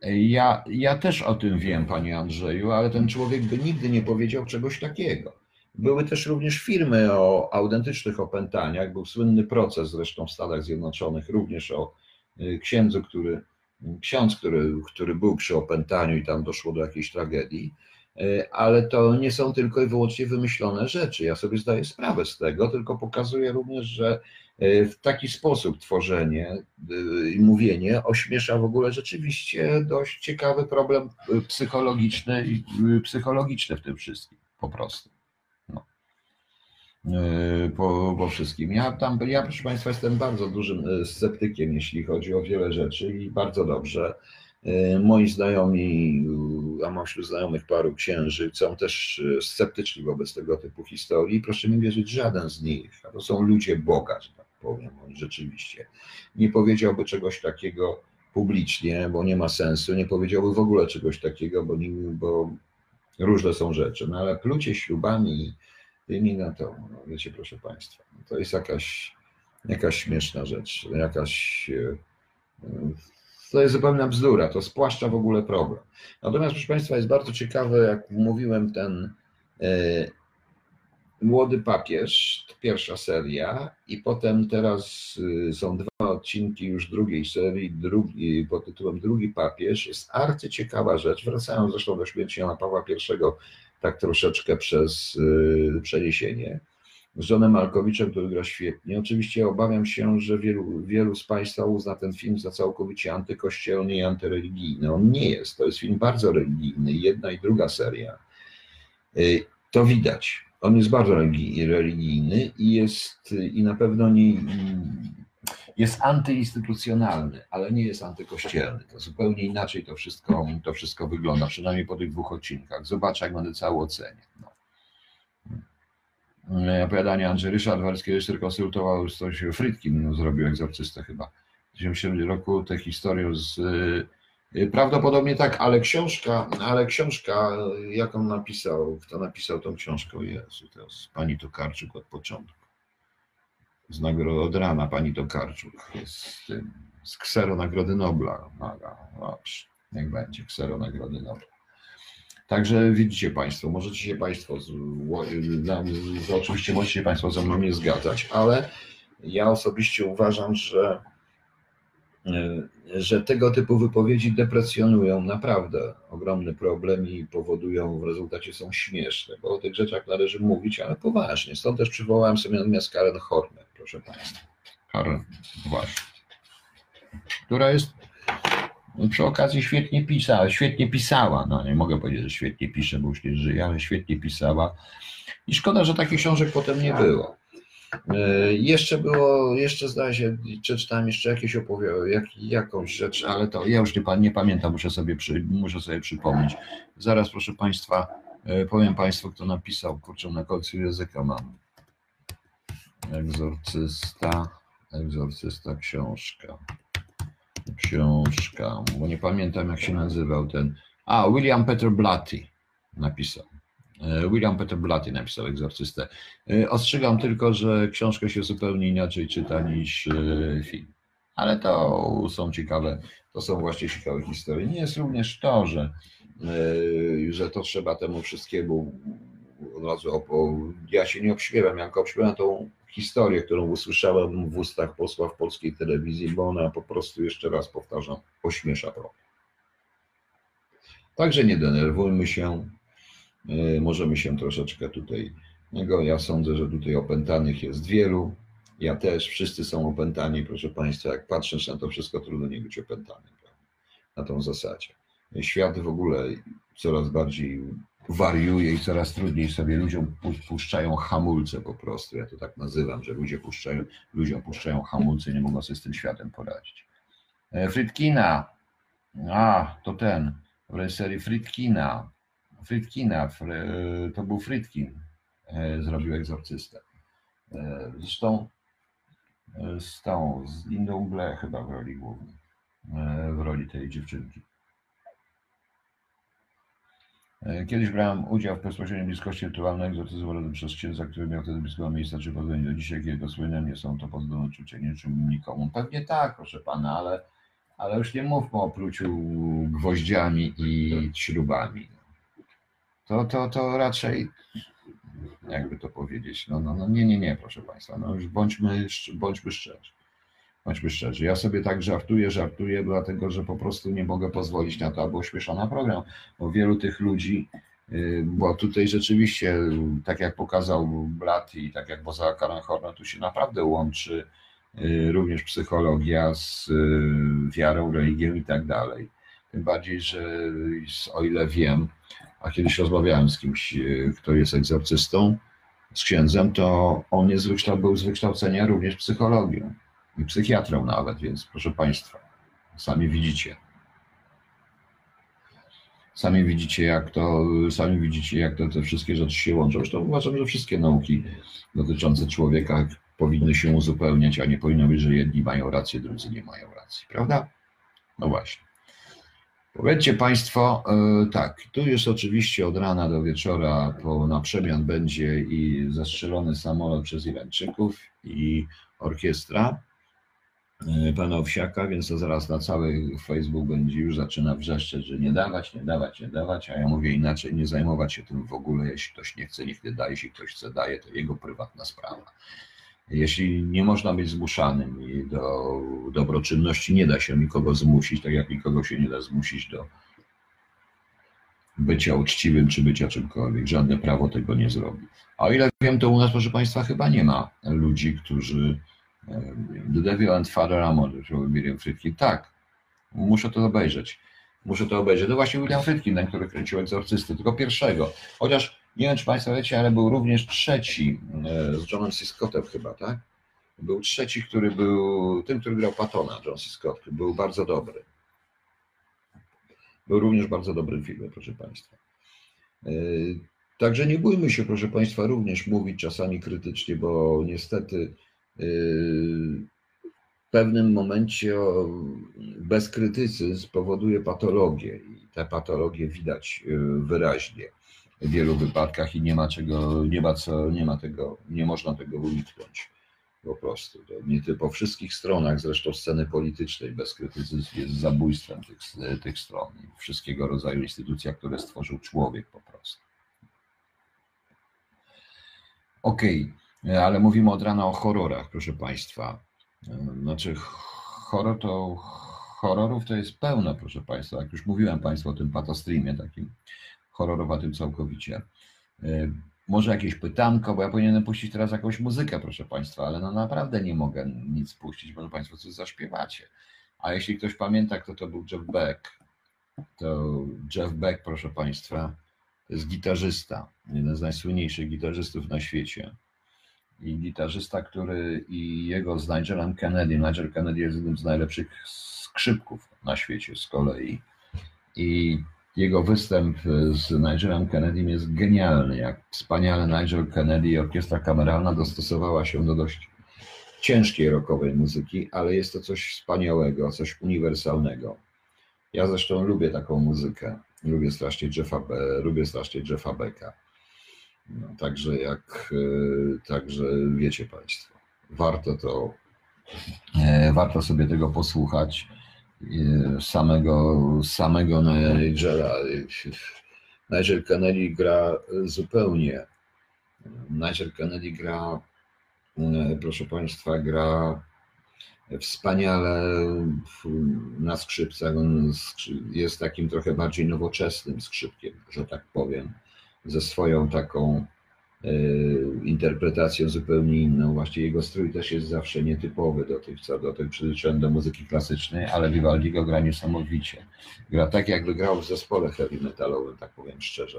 Ja, ja też o tym wiem, Panie Andrzeju, ale ten człowiek by nigdy nie powiedział czegoś takiego. Były też również firmy o autentycznych opętaniach. Był słynny proces zresztą w Stanach Zjednoczonych, również o księdzu, który ksiądz, który, który był przy opętaniu i tam doszło do jakiejś tragedii, e, ale to nie są tylko i wyłącznie wymyślone rzeczy. Ja sobie zdaję sprawę z tego, tylko pokazuję również, że w taki sposób tworzenie i mówienie ośmiesza w ogóle rzeczywiście dość ciekawy problem psychologiczny, psychologiczny w tym wszystkim, po prostu. E, po, po wszystkim. Ja tam, ja proszę Państwa jestem bardzo dużym e, sceptykiem, jeśli chodzi o wiele rzeczy i bardzo dobrze. E, moi znajomi, a mam wśród znajomych paru księży, są też sceptyczni wobec tego typu historii. Proszę mi wierzyć, żaden z nich, a to są ludzie Boga, że tak powiem, rzeczywiście, nie powiedziałby czegoś takiego publicznie, bo nie ma sensu, nie powiedziałby w ogóle czegoś takiego, bo, bo różne są rzeczy. No ale plucie ślubami tymi na to, no, wiecie, proszę Państwa, no, to jest jakaś, jakaś śmieszna rzecz, jakaś, e, e, to jest zupełna bzdura, to spłaszcza w ogóle problem. Natomiast, proszę Państwa, jest bardzo ciekawe, jak mówiłem, ten e, Młody Papież, pierwsza seria, i potem teraz są dwa odcinki już drugiej serii, drugi, pod tytułem Drugi Papież. Jest arcyciekawa rzecz, wracają zresztą do śmierci Jana Pawła I tak troszeczkę przez y, przeniesienie. Z Johnem Malkowiczem, który gra świetnie. Oczywiście obawiam się, że wielu, wielu z Państwa uzna ten film za całkowicie antykościelny i antyreligijny. On nie jest. To jest film bardzo religijny. Jedna i druga seria. Y, to widać. On jest bardzo religijny i jest i na pewno nie, jest antyinstytucjonalny, ale nie jest antykościelny. To zupełnie inaczej to wszystko, to wszystko wygląda, przynajmniej po tych dwóch odcinkach. Zobaczę, jak będę cały ocenię. No. Mm, opowiadanie Andrzej Ryszard Walski jeszcze konsultował już coś, Frytkin no, zrobił egzorcystę chyba w 1970 roku, tę historię z y, Prawdopodobnie tak, ale książka, ale książka, jak on napisał, kto napisał tą książkę, Jezu, jest pani Tokarczuk od początku z nagrody od rana pani Tokarczuk, z, tym, z ksero Nagrody Nobla. Dobrze, niech będzie ksero Nagrody Nobla. Także widzicie Państwo, możecie się Państwo, z, z, oczywiście możecie się Państwo ze mną nie zgadzać, ale ja osobiście uważam, że że tego typu wypowiedzi deprecjonują naprawdę ogromny problem i powodują, w rezultacie są śmieszne, bo o tych rzeczach należy mówić, ale poważnie. Stąd też przywołałem sobie natomiast Karen Horner, proszę Państwa. Karen, właśnie. Która jest przy okazji świetnie pisała, świetnie pisała, no nie mogę powiedzieć, że świetnie pisze, bo już nie żyje, ale świetnie pisała. I szkoda, że takich książek potem nie było. E, jeszcze było, jeszcze zdaje się, czy czytałem jeszcze jakieś opowiadanie, jak, jakąś rzecz, ale to ja już nie, nie pamiętam, muszę sobie, przy, muszę sobie przypomnieć. Zaraz proszę Państwa, e, powiem Państwu, kto napisał, kurczę, na końcu języka mam. Egzorcysta, egzorcysta książka. Książka, bo nie pamiętam jak się nazywał ten. A, William Peter Blatty napisał. E, William Peter Blatty napisał Egzorcystę. E, ostrzegam tylko, że książkę się zupełnie inaczej czyta niż e, film. Ale to są ciekawe, to są właśnie ciekawe historie. Nie jest również to, że, że to trzeba temu wszystkiemu od razu opo... Ja się nie obśmiewam, jak obśmiewam tą historię, którą usłyszałem w ustach posła w polskiej telewizji, bo ona po prostu, jeszcze raz powtarzam, ośmiesza problem. Także nie denerwujmy się, możemy się troszeczkę tutaj. Ja sądzę, że tutaj opętanych jest wielu. Ja też, wszyscy są opętani, proszę Państwa. Jak patrzysz na to wszystko, trudno nie być opętanym na tą zasadzie. Świat w ogóle coraz bardziej wariuje i coraz trudniej sobie ludziom puszczają hamulce po prostu. Ja to tak nazywam, że ludzie puszczają, ludziom puszczają hamulce, nie mogą sobie z tym światem poradzić. E, Frytkina. A, to ten. W reżyserii Frytkina. Frytkina, to był Frytkin, e, zrobił egzorcystę. E, zresztą e, z tą, z Lindą Ble chyba w roli głównej, w roli tej dziewczynki. Kiedyś brałem udział w bezpośredniej bliskości rytualnej egzorcyzmu przez księdza, który miał wtedy bliskiego miejsca, czy pozwolenie do dzisiaj, kiedy słynne nie są to pozwolone uczucie niczym nikomu. Pewnie tak, proszę pana, ale, ale już nie mówmy o pluciu gwoździami i śrubami to, to, to raczej, jakby to powiedzieć, no, no, no nie, nie, nie, proszę Państwa, no już bądźmy, bądźmy szczerzy. Bądźmy szczerzy. Ja sobie tak żartuję, żartuję, dlatego że po prostu nie mogę pozwolić na to, aby ośmieszano program, bo wielu tych ludzi, y, bo tutaj rzeczywiście, tak jak pokazał Blat i tak jak poza Karen Horner, tu się naprawdę łączy y, również psychologia z y, wiarą, religią i tak dalej. Tym bardziej, że o ile wiem, a kiedyś rozmawiałem z kimś, kto jest egzorcystą, z księdzem, to on jest był z wykształcenia również psychologią i psychiatrą nawet, więc proszę Państwa, sami widzicie. Sami widzicie, jak to, sami widzicie, jak to te wszystkie rzeczy się łączą. Zresztą uważam, że wszystkie nauki dotyczące człowieka powinny się uzupełniać, a nie powinno być, że jedni mają rację, drudzy nie mają racji, prawda? No właśnie. Powiedzcie Państwo, yy, tak, tu jest oczywiście od rana do wieczora po, na przemian będzie i zastrzelony samolot przez Irańczyków i orkiestra. E, pana Owsiaka, więc to zaraz na cały Facebook będzie już zaczyna wrzeszczeć, że nie dawać, nie dawać, nie dawać, a ja mówię inaczej, nie zajmować się tym w ogóle, jeśli ktoś nie chce, niech nie daje, jeśli ktoś chce, daje, to jego prywatna sprawa. Jeśli nie można być zmuszanym do dobroczynności nie da się nikogo zmusić, tak jak nikogo się nie da zmusić do bycia uczciwym czy bycia czymkolwiek, żadne prawo tego nie zrobi. A o ile wiem, to u nas, proszę Państwa, chyba nie ma ludzi, którzy The Devil and Father Amor, William Friedkin. Tak, muszę to obejrzeć. Muszę to obejrzeć. To właśnie William Friedkin, ten, który kręcił egzorcysty, tylko pierwszego. Chociaż nie wiem, czy Państwo wiecie, ale był również trzeci e, z Johnem C. Scottem chyba, tak? Był trzeci, który był tym, który grał Patona, John C. Scott, był bardzo dobry. Był również bardzo dobrym filmem, proszę Państwa. E, także nie bójmy się, proszę Państwa, również mówić czasami krytycznie, bo niestety w pewnym momencie bezkrytycyzm powoduje patologię i te patologie widać wyraźnie w wielu wypadkach i nie ma czego, nie ma co, nie ma tego, nie można tego uniknąć po prostu. To nie po wszystkich stronach zresztą sceny politycznej bezkrytycyzm jest zabójstwem tych, tych stron i wszystkiego rodzaju instytucja, które stworzył człowiek po prostu. Okej. Okay. Ale mówimy od rana o horrorach, proszę Państwa. Znaczy, horror to horrorów to jest pełno, proszę Państwa. Jak już mówiłem Państwu o tym patostreamie, takim horrorowatym całkowicie. Może jakieś pytanko, bo ja powinienem puścić teraz jakąś muzykę, proszę Państwa, ale no naprawdę nie mogę nic puścić, bo Państwo coś zaśpiewacie. A jeśli ktoś pamięta, kto to był Jeff Beck, to Jeff Beck, proszę Państwa, to jest gitarzysta, jeden z najsłynniejszych gitarzystów na świecie i gitarzysta, który i jego z Nigelem Kennedy. Nigel Kennedy jest jednym z najlepszych skrzypków na świecie z kolei. I jego występ z Nigelem Kennedy jest genialny. Jak wspaniale Nigel Kennedy i orkiestra kameralna dostosowała się do dość ciężkiej rockowej muzyki, ale jest to coś wspaniałego, coś uniwersalnego. Ja zresztą lubię taką muzykę. Lubię strasznie Jeffa, lubię strasznie Jeffa Becka. No, także jak, e, także wiecie Państwo, warto to, e, warto sobie tego posłuchać. E, samego, samego Nigela. Nigel Kennedy gra zupełnie. Nigel Kennedy gra, proszę Państwa, gra wspaniale na skrzypcach. On jest takim trochę bardziej nowoczesnym skrzypkiem, że tak powiem ze swoją taką e, interpretacją zupełnie inną. Właśnie jego strój też jest zawsze nietypowy do tych, co do tych przyzwyczajeń do muzyki klasycznej, ale Vivaldi go gra niesamowicie. Gra tak, jakby grał w zespole heavy metalowym, tak powiem szczerze.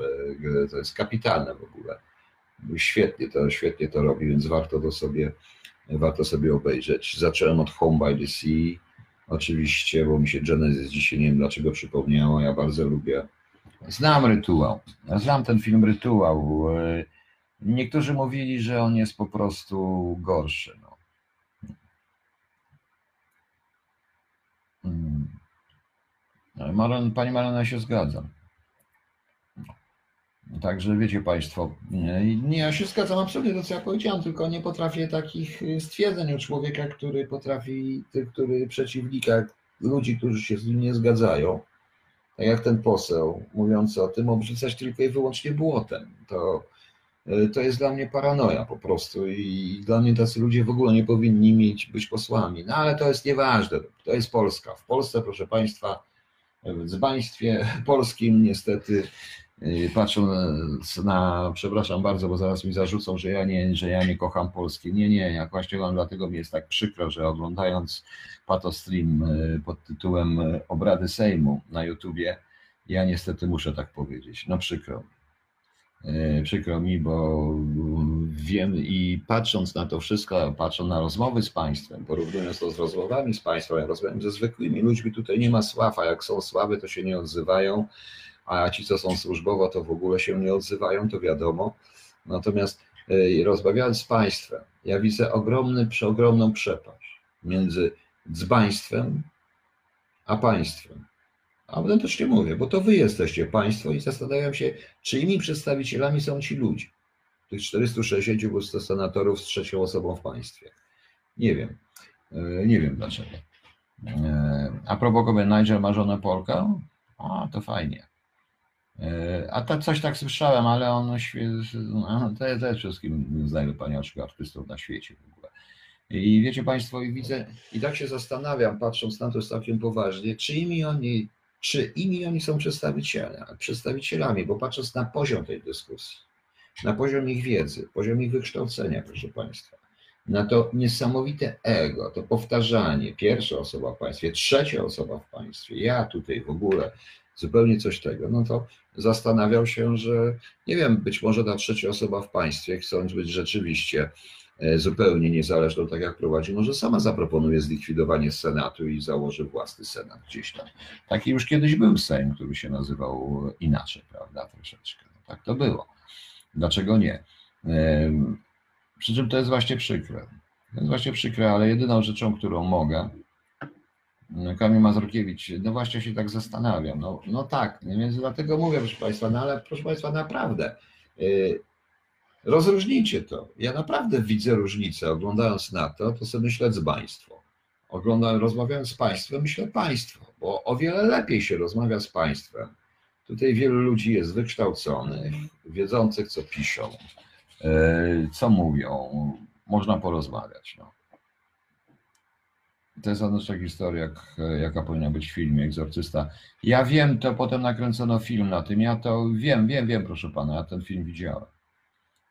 To jest kapitalne w ogóle. Świetnie to, świetnie to robi, więc warto to sobie, warto sobie obejrzeć. Zacząłem od Home by the Sea, oczywiście, bo mi się Genesis dzisiaj nie wiem dlaczego przypomniało. Ja bardzo lubię Znam rytuał. Znam ten film Rytuał. Niektórzy mówili, że on jest po prostu gorszy. No. Hmm. Maron, pani Marona się zgadza. Także wiecie Państwo, nie, ja się zgadzam absolutnie to, co ja powiedziałem, tylko nie potrafię takich stwierdzeń u człowieka, który potrafi, który przeciwnika ludzi, którzy się z nim nie zgadzają, tak jak ten poseł mówiący o tym, obrzucać tylko i wyłącznie błotem. To to jest dla mnie paranoja po prostu i dla mnie tacy ludzie w ogóle nie powinni mieć być posłami. No ale to jest nieważne, to jest Polska. W Polsce, proszę Państwa, w państwie polskim niestety y, patrząc na, przepraszam bardzo, bo zaraz mi zarzucą, że ja nie, że ja nie kocham Polski. Nie, nie, jak właśnie wam dlatego mi jest tak przykro, że oglądając patostream y, pod tytułem Obrady Sejmu na YouTubie, ja niestety muszę tak powiedzieć. No przykro. Przykro mi, bo wiem i patrząc na to wszystko, patrząc na rozmowy z państwem, porównując to z rozmowami z państwem, rozmawiam ze zwykłymi ludźmi, tutaj nie ma sław, a jak są słaby, to się nie odzywają, a ci, co są służbowo, to w ogóle się nie odzywają, to wiadomo. Natomiast rozmawiając z państwem, ja widzę ogromny, przeogromną przepaść między dzbaństwem a państwem. A też nie mówię, bo to wy jesteście państwo i zastanawiam się, czyimi przedstawicielami są ci ludzie. Tych 460 senatorów z trzecią osobą w państwie. Nie wiem. E, nie wiem dlaczego. E, a propos kobiet, Nigel ma żonę Polka? A, to fajnie. E, a tak coś tak słyszałem, ale on no, to jest wszystkim z najlepszych artystów na świecie w ogóle. I wiecie Państwo, i widzę, i tak się zastanawiam, patrząc na to całkiem poważnie, czyimi oni czy inni oni są przedstawicielami, przedstawicielami, bo patrząc na poziom tej dyskusji, na poziom ich wiedzy, poziom ich wykształcenia, proszę Państwa, na to niesamowite ego, to powtarzanie, pierwsza osoba w państwie, trzecia osoba w państwie, ja tutaj w ogóle, zupełnie coś tego, no to zastanawiał się, że nie wiem, być może ta trzecia osoba w państwie, chcąc być rzeczywiście zupełnie niezależną, tak jak prowadzi, może sama zaproponuje zlikwidowanie Senatu i założy własny Senat gdzieś tam. Taki już kiedyś był Sejm, który się nazywał inaczej, prawda, troszeczkę. No, tak to było. Dlaczego nie? Przy czym to jest właśnie przykre. To jest właśnie przykre, ale jedyną rzeczą, którą mogę, no, Kamil Mazurkiewicz, no właśnie się tak zastanawiam. No, no tak, więc dlatego mówię, proszę Państwa, no ale proszę Państwa, naprawdę, Rozróżnijcie to. Ja naprawdę widzę różnicę. Oglądając na to, sobie myślę dzbaństwo. Oglądam, rozmawiając z państwem, myślę państwo, bo o wiele lepiej się rozmawia z państwem. Tutaj wielu ludzi jest wykształconych, wiedzących, co piszą, e, co mówią. Można porozmawiać. No. To jest odnośnie historia, jak, jaka powinna być w filmie Egzorcysta. Ja wiem, to potem nakręcono film na tym. Ja to wiem, wiem, wiem, proszę pana, ja ten film widziałem.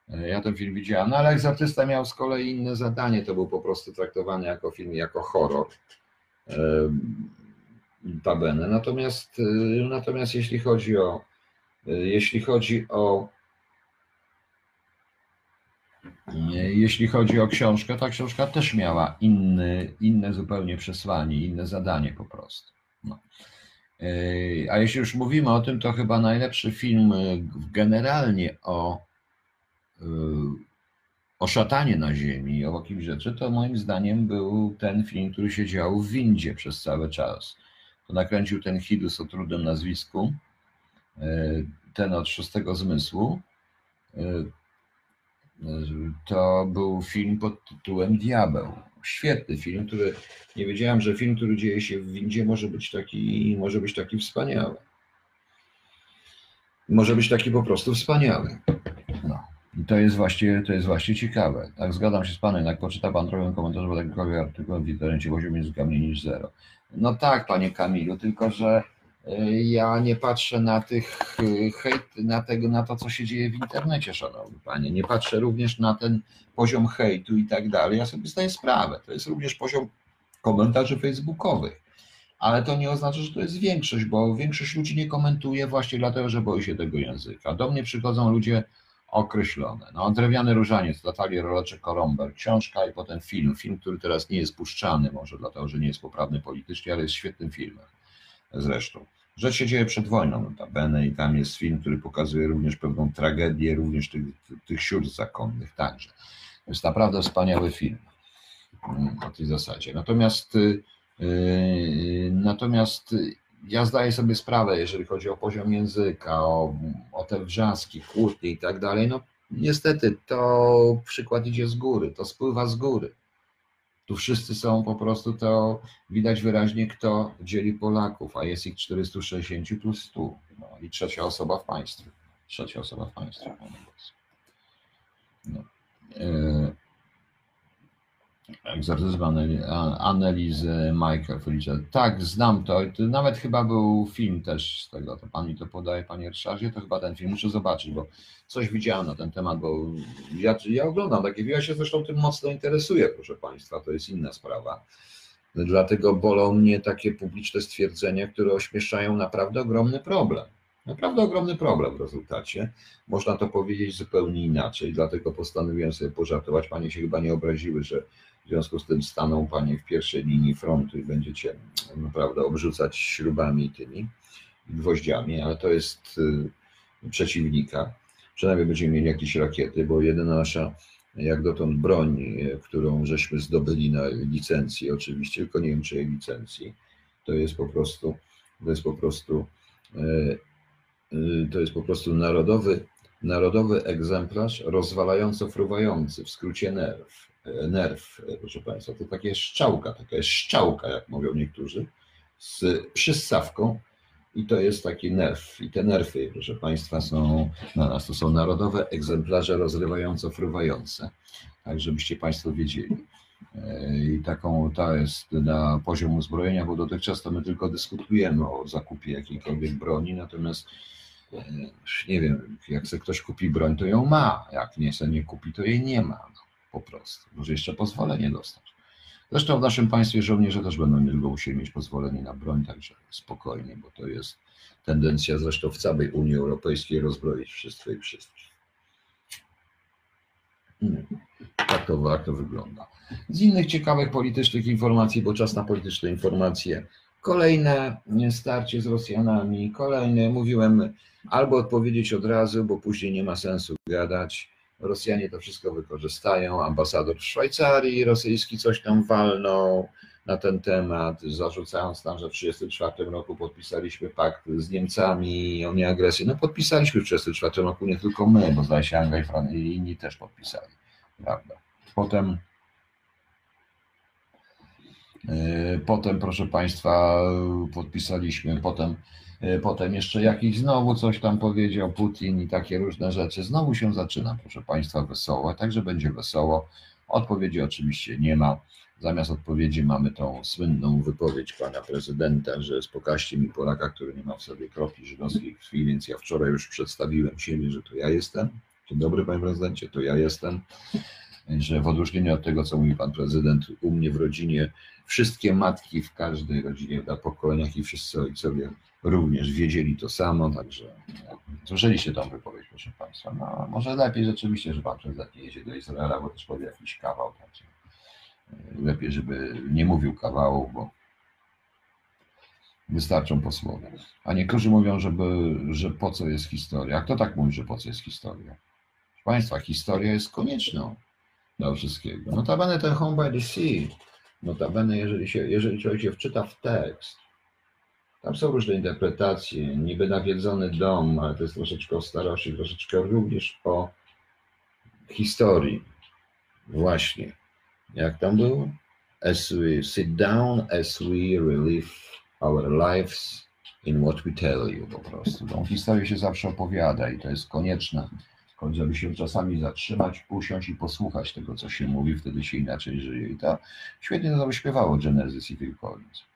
E, ja ten film widziałem, no ale egzorcysta miał z kolei inne zadanie, to był po prostu traktowany jako film, jako horror. Tabene. Natomiast, e, natomiast jeśli chodzi o e, jeśli chodzi o jeśli chodzi o książkę, ta książka też miała inny, inne zupełnie przesłanie, inne zadanie po prostu. No. A jeśli już mówimy o tym, to chyba najlepszy film generalnie o o szatanie na ziemi, o jakimś rzeczy, to moim zdaniem był ten film, który się dział w windzie przez cały czas. To nakręcił ten Hidus o trudnym nazwisku, y, ten od szóstego zmysłu. Y, to był film pod tytułem Diabeł. Świetny film, który nie wiedziałem, że film, który dzieje się w windzie, może być taki, może być taki wspaniały. Może być taki po prostu wspaniały. I to jest właśnie, to jest właśnie ciekawe. Tak, zgadzam się z Panem, jak poczyta Pan trochę komentarzy, bo takiego artykułu w internecie poziom jest mniej niż zero. No tak, Panie Kamilu, tylko że y, ja nie patrzę na tych y, hejt, na, tego, na to, co się dzieje w internecie, szanowny panie. Nie patrzę również na ten poziom hejtu i tak dalej. Ja sobie zdaję sprawę. To jest również poziom komentarzy facebookowych. Ale to nie oznacza, że to jest większość, bo większość ludzi nie komentuje właśnie dlatego, że boi się tego języka. Do mnie przychodzą ludzie określone. No, Drewniany Różaniec, Natalia Roleczek Koromber, książka i potem film. Film, który teraz nie jest puszczany, może dlatego, że nie jest poprawny politycznie, ale jest świetnym filmem zresztą. Rzecz się dzieje przed wojną notabene i tam jest film, który pokazuje również pewną tragedię, również tych, tych sióstr zakonnych także. Jest naprawdę wspaniały film mm, o tej zasadzie. Natomiast yy, natomiast ja zdaję sobie sprawę, jeżeli chodzi o poziom języka, o, o te wrzaski, kłótnie i tak dalej, no niestety to przykład idzie z góry, to spływa z góry. Tu wszyscy są po prostu, to widać wyraźnie, kto dzieli Polaków, a jest ich 460 plus 100. No, I trzecia osoba w państwie. Trzecia osoba w państwie. No. Egzorcyzm analizy Michael Felicia. Tak, znam to. Nawet chyba był film też z tego. To pan mi to podaje, panie Ryszardzie. To chyba ten film muszę zobaczyć, bo coś widziałem na ten temat, bo ja, ja oglądam takie ja się zresztą tym mocno interesuję, proszę państwa. To jest inna sprawa. Dlatego bolą mnie takie publiczne stwierdzenia, które ośmieszają naprawdę ogromny problem. Naprawdę ogromny problem w rezultacie. Można to powiedzieć zupełnie inaczej, dlatego postanowiłem sobie pożartować. Panie się chyba nie obraziły, że w związku z tym staną Panie w pierwszej linii frontu i będziecie naprawdę obrzucać śrubami tymi gwoździami, ale to jest y, przeciwnika. Przynajmniej będziemy mieli jakieś rakiety, bo jedyna nasza jak dotąd broń, y, którą żeśmy zdobyli na licencji, oczywiście, tylko nie wiem czyjej licencji, to jest po prostu, to jest po prostu, y, to jest po prostu narodowy, narodowy egzemplarz rozwalająco fruwający, w skrócie nerw nerw, proszę Państwa. To takie szczałka, taka jest szczałka, jak mówią niektórzy, z przyssawką i to jest taki nerw. I te nerwy, proszę Państwa, są na nas. To są narodowe egzemplarze rozrywająco fruwające. Tak, żebyście Państwo wiedzieli. E, I taką, to jest na poziom uzbrojenia, bo dotychczas to my tylko dyskutujemy o zakupie jakiejkolwiek broni, natomiast e, nie wiem, jak sobie ktoś kupi broń, to ją ma, jak nie sobie nie kupi, to jej nie ma. Po prostu. Może jeszcze pozwolenie dostać. Zresztą w naszym państwie żołnierze też będą niedługo musieli mieć pozwolenie na broń, także spokojnie, bo to jest tendencja zresztą w całej Unii Europejskiej rozbroić wszystko i wszystkich. Hmm. Tak to, tak to wygląda. Z innych ciekawych politycznych informacji, bo czas na polityczne informacje. Kolejne starcie z Rosjanami, kolejne, mówiłem, albo odpowiedzieć od razu, bo później nie ma sensu gadać Rosjanie to wszystko wykorzystają. Ambasador w Szwajcarii rosyjski coś tam walnął na ten temat, zarzucając nam, że w 1934 roku podpisaliśmy pakt z Niemcami o nieagresji. No podpisaliśmy w 1934 roku, nie tylko my, bo zdaje się Anglia i, Fran- i inni też podpisali. Prawda. Potem yy, Potem, proszę Państwa, podpisaliśmy, potem E, potem jeszcze jakiś znowu coś tam powiedział Putin i takie różne rzeczy. Znowu się zaczyna, proszę Państwa, wesoło, także będzie wesoło. Odpowiedzi oczywiście nie ma. Zamiast odpowiedzi mamy tą słynną wypowiedź pana prezydenta, że spokaście mi Polaka, który nie ma w sobie kropli żydowskiej krwi, więc ja wczoraj już przedstawiłem siebie, że to ja jestem. Dzień dobry, panie prezydencie, to ja jestem. Że w odróżnieniu od tego, co mówi pan prezydent, u mnie w rodzinie wszystkie matki w każdej rodzinie na pokoleniach i wszyscy ojcowie również wiedzieli to samo, także słyszeliście tą wypowiedź, proszę Państwa. No, może lepiej rzeczywiście, że Pan prezydent nie jedzie do Izraela, bo też powie jakiś kawał. Także lepiej, żeby nie mówił kawału, bo wystarczą posłowie. A niektórzy mówią, żeby, że po co jest historia. Kto tak mówi, że po co jest historia? Proszę Państwa, historia jest konieczną dla wszystkiego. Notabene ten Home by the Sea, notabene jeżeli, się, jeżeli człowiek się wczyta w tekst, tam są różne interpretacje, niby nawiedzony dom, ale to jest troszeczkę o starości, troszeczkę również o historii. Właśnie. Jak tam było? As we sit down, as we relive our lives in what we tell you po prostu. Tą historię się zawsze opowiada i to jest konieczne, żeby się czasami zatrzymać, usiąść i posłuchać tego, co się mówi, wtedy się inaczej żyje. I to świetnie to śpiewało Genesis i Phil Collins.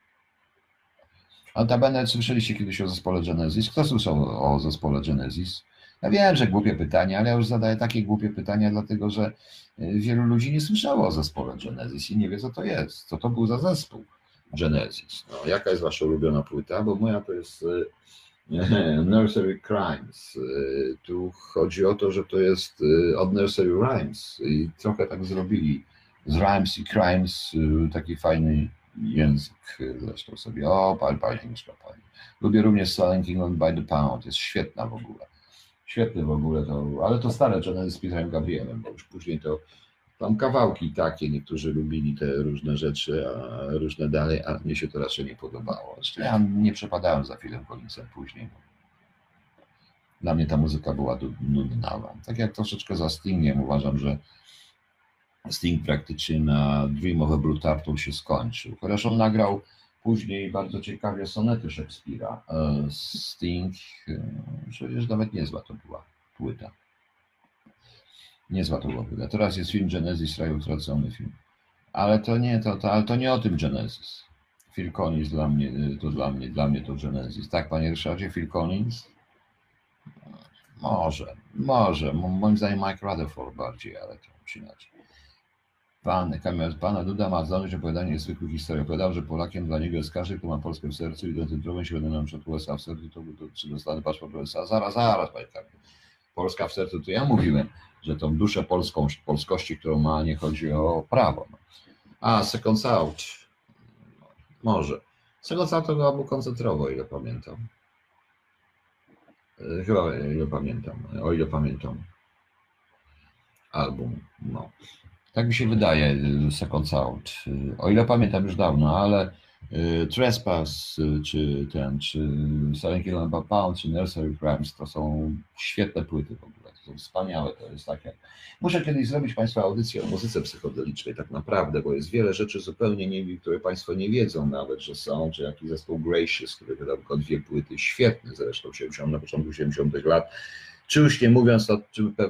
Notabene słyszeliście kiedyś o zespole Genesis? Kto słyszał o zespole Genesis? Ja wiem, że głupie pytanie, ale ja już zadaję takie głupie pytania, dlatego że y, wielu ludzi nie słyszało o zespole Genesis i nie wie, co to jest, co to był za zespół Genesis. No, jaka jest wasza ulubiona płyta? Bo moja to jest y, <laughs> Nursery Crimes. Y, tu chodzi o to, że to jest od Nursery Rhymes i trochę tak zrobili z Rhymes i Crimes taki fajny język zresztą sobie, o, pal, pal, chińska pani. Lubię również Selling England by the Pound, jest świetna w ogóle. Świetny w ogóle to, ale to stare Johnny z Peterem Gabrielem, bo już później to tam kawałki takie, niektórzy lubili te różne rzeczy, a różne dalej, a mnie się to raczej nie podobało. Zresztą ja nie przepadałem za filmem Collinsem później. Dla mnie ta muzyka była nudna. Tak jak troszeczkę za Stingiem uważam, że Sting praktycznie na Dream of a Blue Turtle się skończył. Chociaż on nagrał później bardzo ciekawie sonety Szekspira. E, Sting, e, przecież nawet niezła to była płyta. Niezła to była Teraz jest film Genesis, Raj utracony film. Ale to nie, to, to, ale to nie o tym Genesis. Phil Collins dla mnie, to dla mnie, dla mnie to Genesis. Tak, panie Ryszardzie, Phil Collins? Może, może. Moim zdaniem Mike Rutherford bardziej, ale to już inaczej. Pan, pana Duda ma zdolność opowiadania niezwykłych historii. Opowiadał, że Polakiem dla niego jest każdy, kto ma Polskę w sercu i koncentrował się na przykład USA w sercu, to, to czy dostanę paszport USA. Zaraz, zaraz, panie Kamil. Polska w sercu, to ja mówiłem, że tą duszę polską, polskości, którą ma, nie chodzi o prawo. No. A, Second Out. Może. Second Out to był koncentrował, ile pamiętam. E, chyba, ile pamiętam, o ile pamiętam. Album, no. Tak mi się wydaje, Second Out. O ile pamiętam już dawno, ale y, Trespass, y, czy ten, czy Silent Kill and Pound, czy Nursery Crimes to są świetne płyty w ogóle. To są wspaniałe, to jest tak jak... Muszę kiedyś zrobić Państwa audycję o muzyce psychodelicznej tak naprawdę, bo jest wiele rzeczy zupełnie, nie, które Państwo nie wiedzą nawet, że są, czy jakiś zespół Gracious, który wydał tylko dwie płyty, świetny zresztą, 70, na początku 70 lat, czy już nie mówiąc, to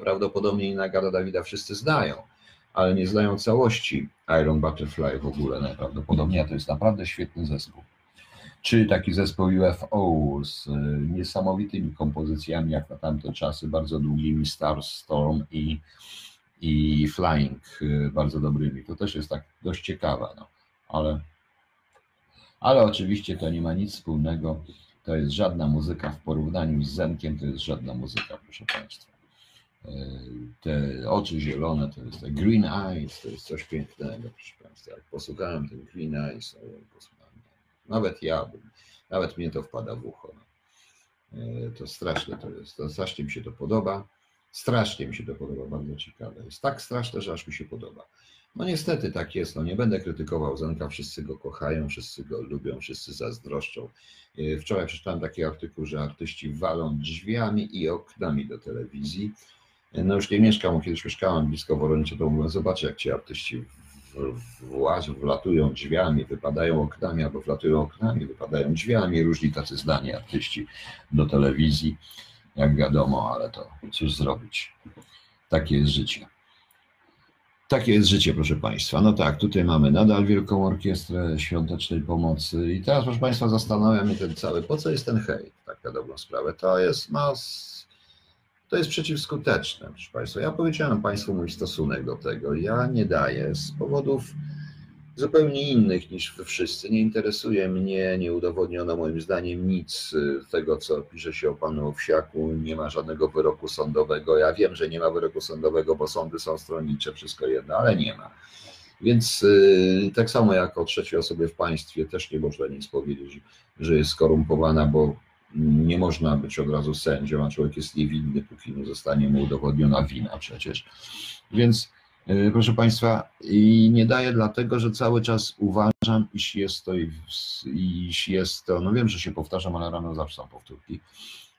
prawdopodobnie i Nagarda Dawida wszyscy znają ale nie znają całości Iron Butterfly w ogóle najprawdopodobniej, a to jest naprawdę świetny zespół. Czy taki zespół UFO z e, niesamowitymi kompozycjami, jak na tamte czasy, bardzo długimi, Starstorm i, i Flying, e, bardzo dobrymi. To też jest tak dość ciekawe, no. ale, ale oczywiście to nie ma nic wspólnego. To jest żadna muzyka w porównaniu z Zenkiem, to jest żadna muzyka, proszę Państwa te oczy zielone, to jest te green eyes, to jest coś pięknego, proszę Państwa. Jak posłuchałem tym green eyes, nawet ja bym, nawet mnie to wpada w ucho. No. E, to straszne to jest, to strasznie mi się to podoba. Strasznie mi się to podoba, bardzo ciekawe. Jest tak straszne, że aż mi się podoba. No niestety tak jest, no nie będę krytykował Zenka, wszyscy go kochają, wszyscy go lubią, wszyscy zazdroszczą. E, wczoraj przeczytałem taki artykuł, że artyści walą drzwiami i oknami do telewizji no już nie mieszkam, kiedyś mieszkałem blisko Woronicza, to mówię, zobaczcie jak ci artyści włażą, wlatują drzwiami, wypadają oknami, albo wlatują oknami, wypadają drzwiami, różni tacy zdani artyści do telewizji, jak wiadomo, ale to cóż zrobić. Takie jest życie. Takie jest życie, proszę Państwa. No tak, tutaj mamy nadal Wielką Orkiestrę Świątecznej Pomocy i teraz, proszę Państwa, zastanawia mnie ten cały, po co jest ten hejt, tak na dobrą sprawę. To jest, ma to jest przeciwskuteczne, proszę Państwa. Ja powiedziałem Państwu mój stosunek do tego. Ja nie daję z powodów zupełnie innych niż wy wszyscy. Nie interesuje mnie, nie udowodniono moim zdaniem nic tego, co pisze się o panu Owsiaku. Nie ma żadnego wyroku sądowego. Ja wiem, że nie ma wyroku sądowego, bo sądy są stronnicze, wszystko jedno, ale nie ma. Więc yy, tak samo jak o trzeciej osobie w państwie też nie można nic powiedzieć, że jest skorumpowana, bo nie można być od razu sędzią, a człowiek jest niewinny, póki nie zostanie mu udowodniona wina przecież. Więc e, proszę Państwa, i nie daję dlatego, że cały czas uważam, iż jest to, iż jest to, no wiem, że się powtarzam, ale rano zawsze są powtórki,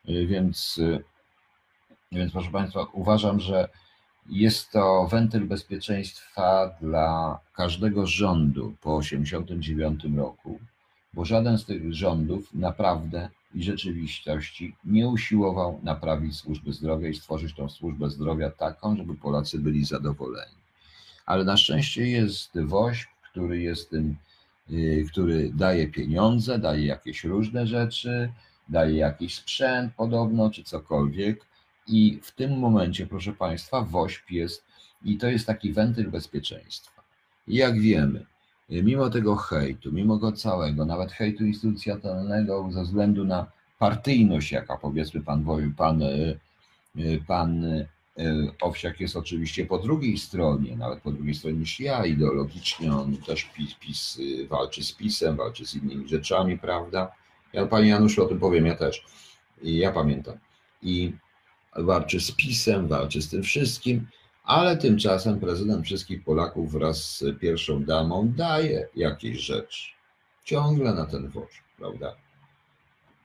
e, więc, e, więc proszę Państwa, uważam, że jest to wentyl bezpieczeństwa dla każdego rządu po 1989 roku, bo żaden z tych rządów naprawdę i rzeczywistości nie usiłował naprawić służby zdrowia i stworzyć tą służbę zdrowia taką, żeby Polacy byli zadowoleni. Ale na szczęście jest WOŚP, który jest tym, y, który daje pieniądze, daje jakieś różne rzeczy, daje jakiś sprzęt podobno, czy cokolwiek. I w tym momencie, proszę Państwa, WOŚP jest, i to jest taki wentyl bezpieczeństwa. I jak wiemy, mimo tego hejtu, mimo go całego, nawet hejtu instytucjonalnego ze względu na partyjność, jaka powiedzmy pan, pan, e, e, pan Owsiak jest oczywiście po drugiej stronie, nawet po drugiej stronie niż ja, ideologicznie on też PiS, PiS walczy z PiSem, walczy z innymi rzeczami, prawda? Ja Panie Januszu o tym powiem, ja też. Ja pamiętam. I walczy z PiSem, walczy z tym wszystkim, ale tymczasem prezydent wszystkich Polaków wraz z pierwszą damą daje jakieś rzeczy. Ciągle na ten woż, prawda?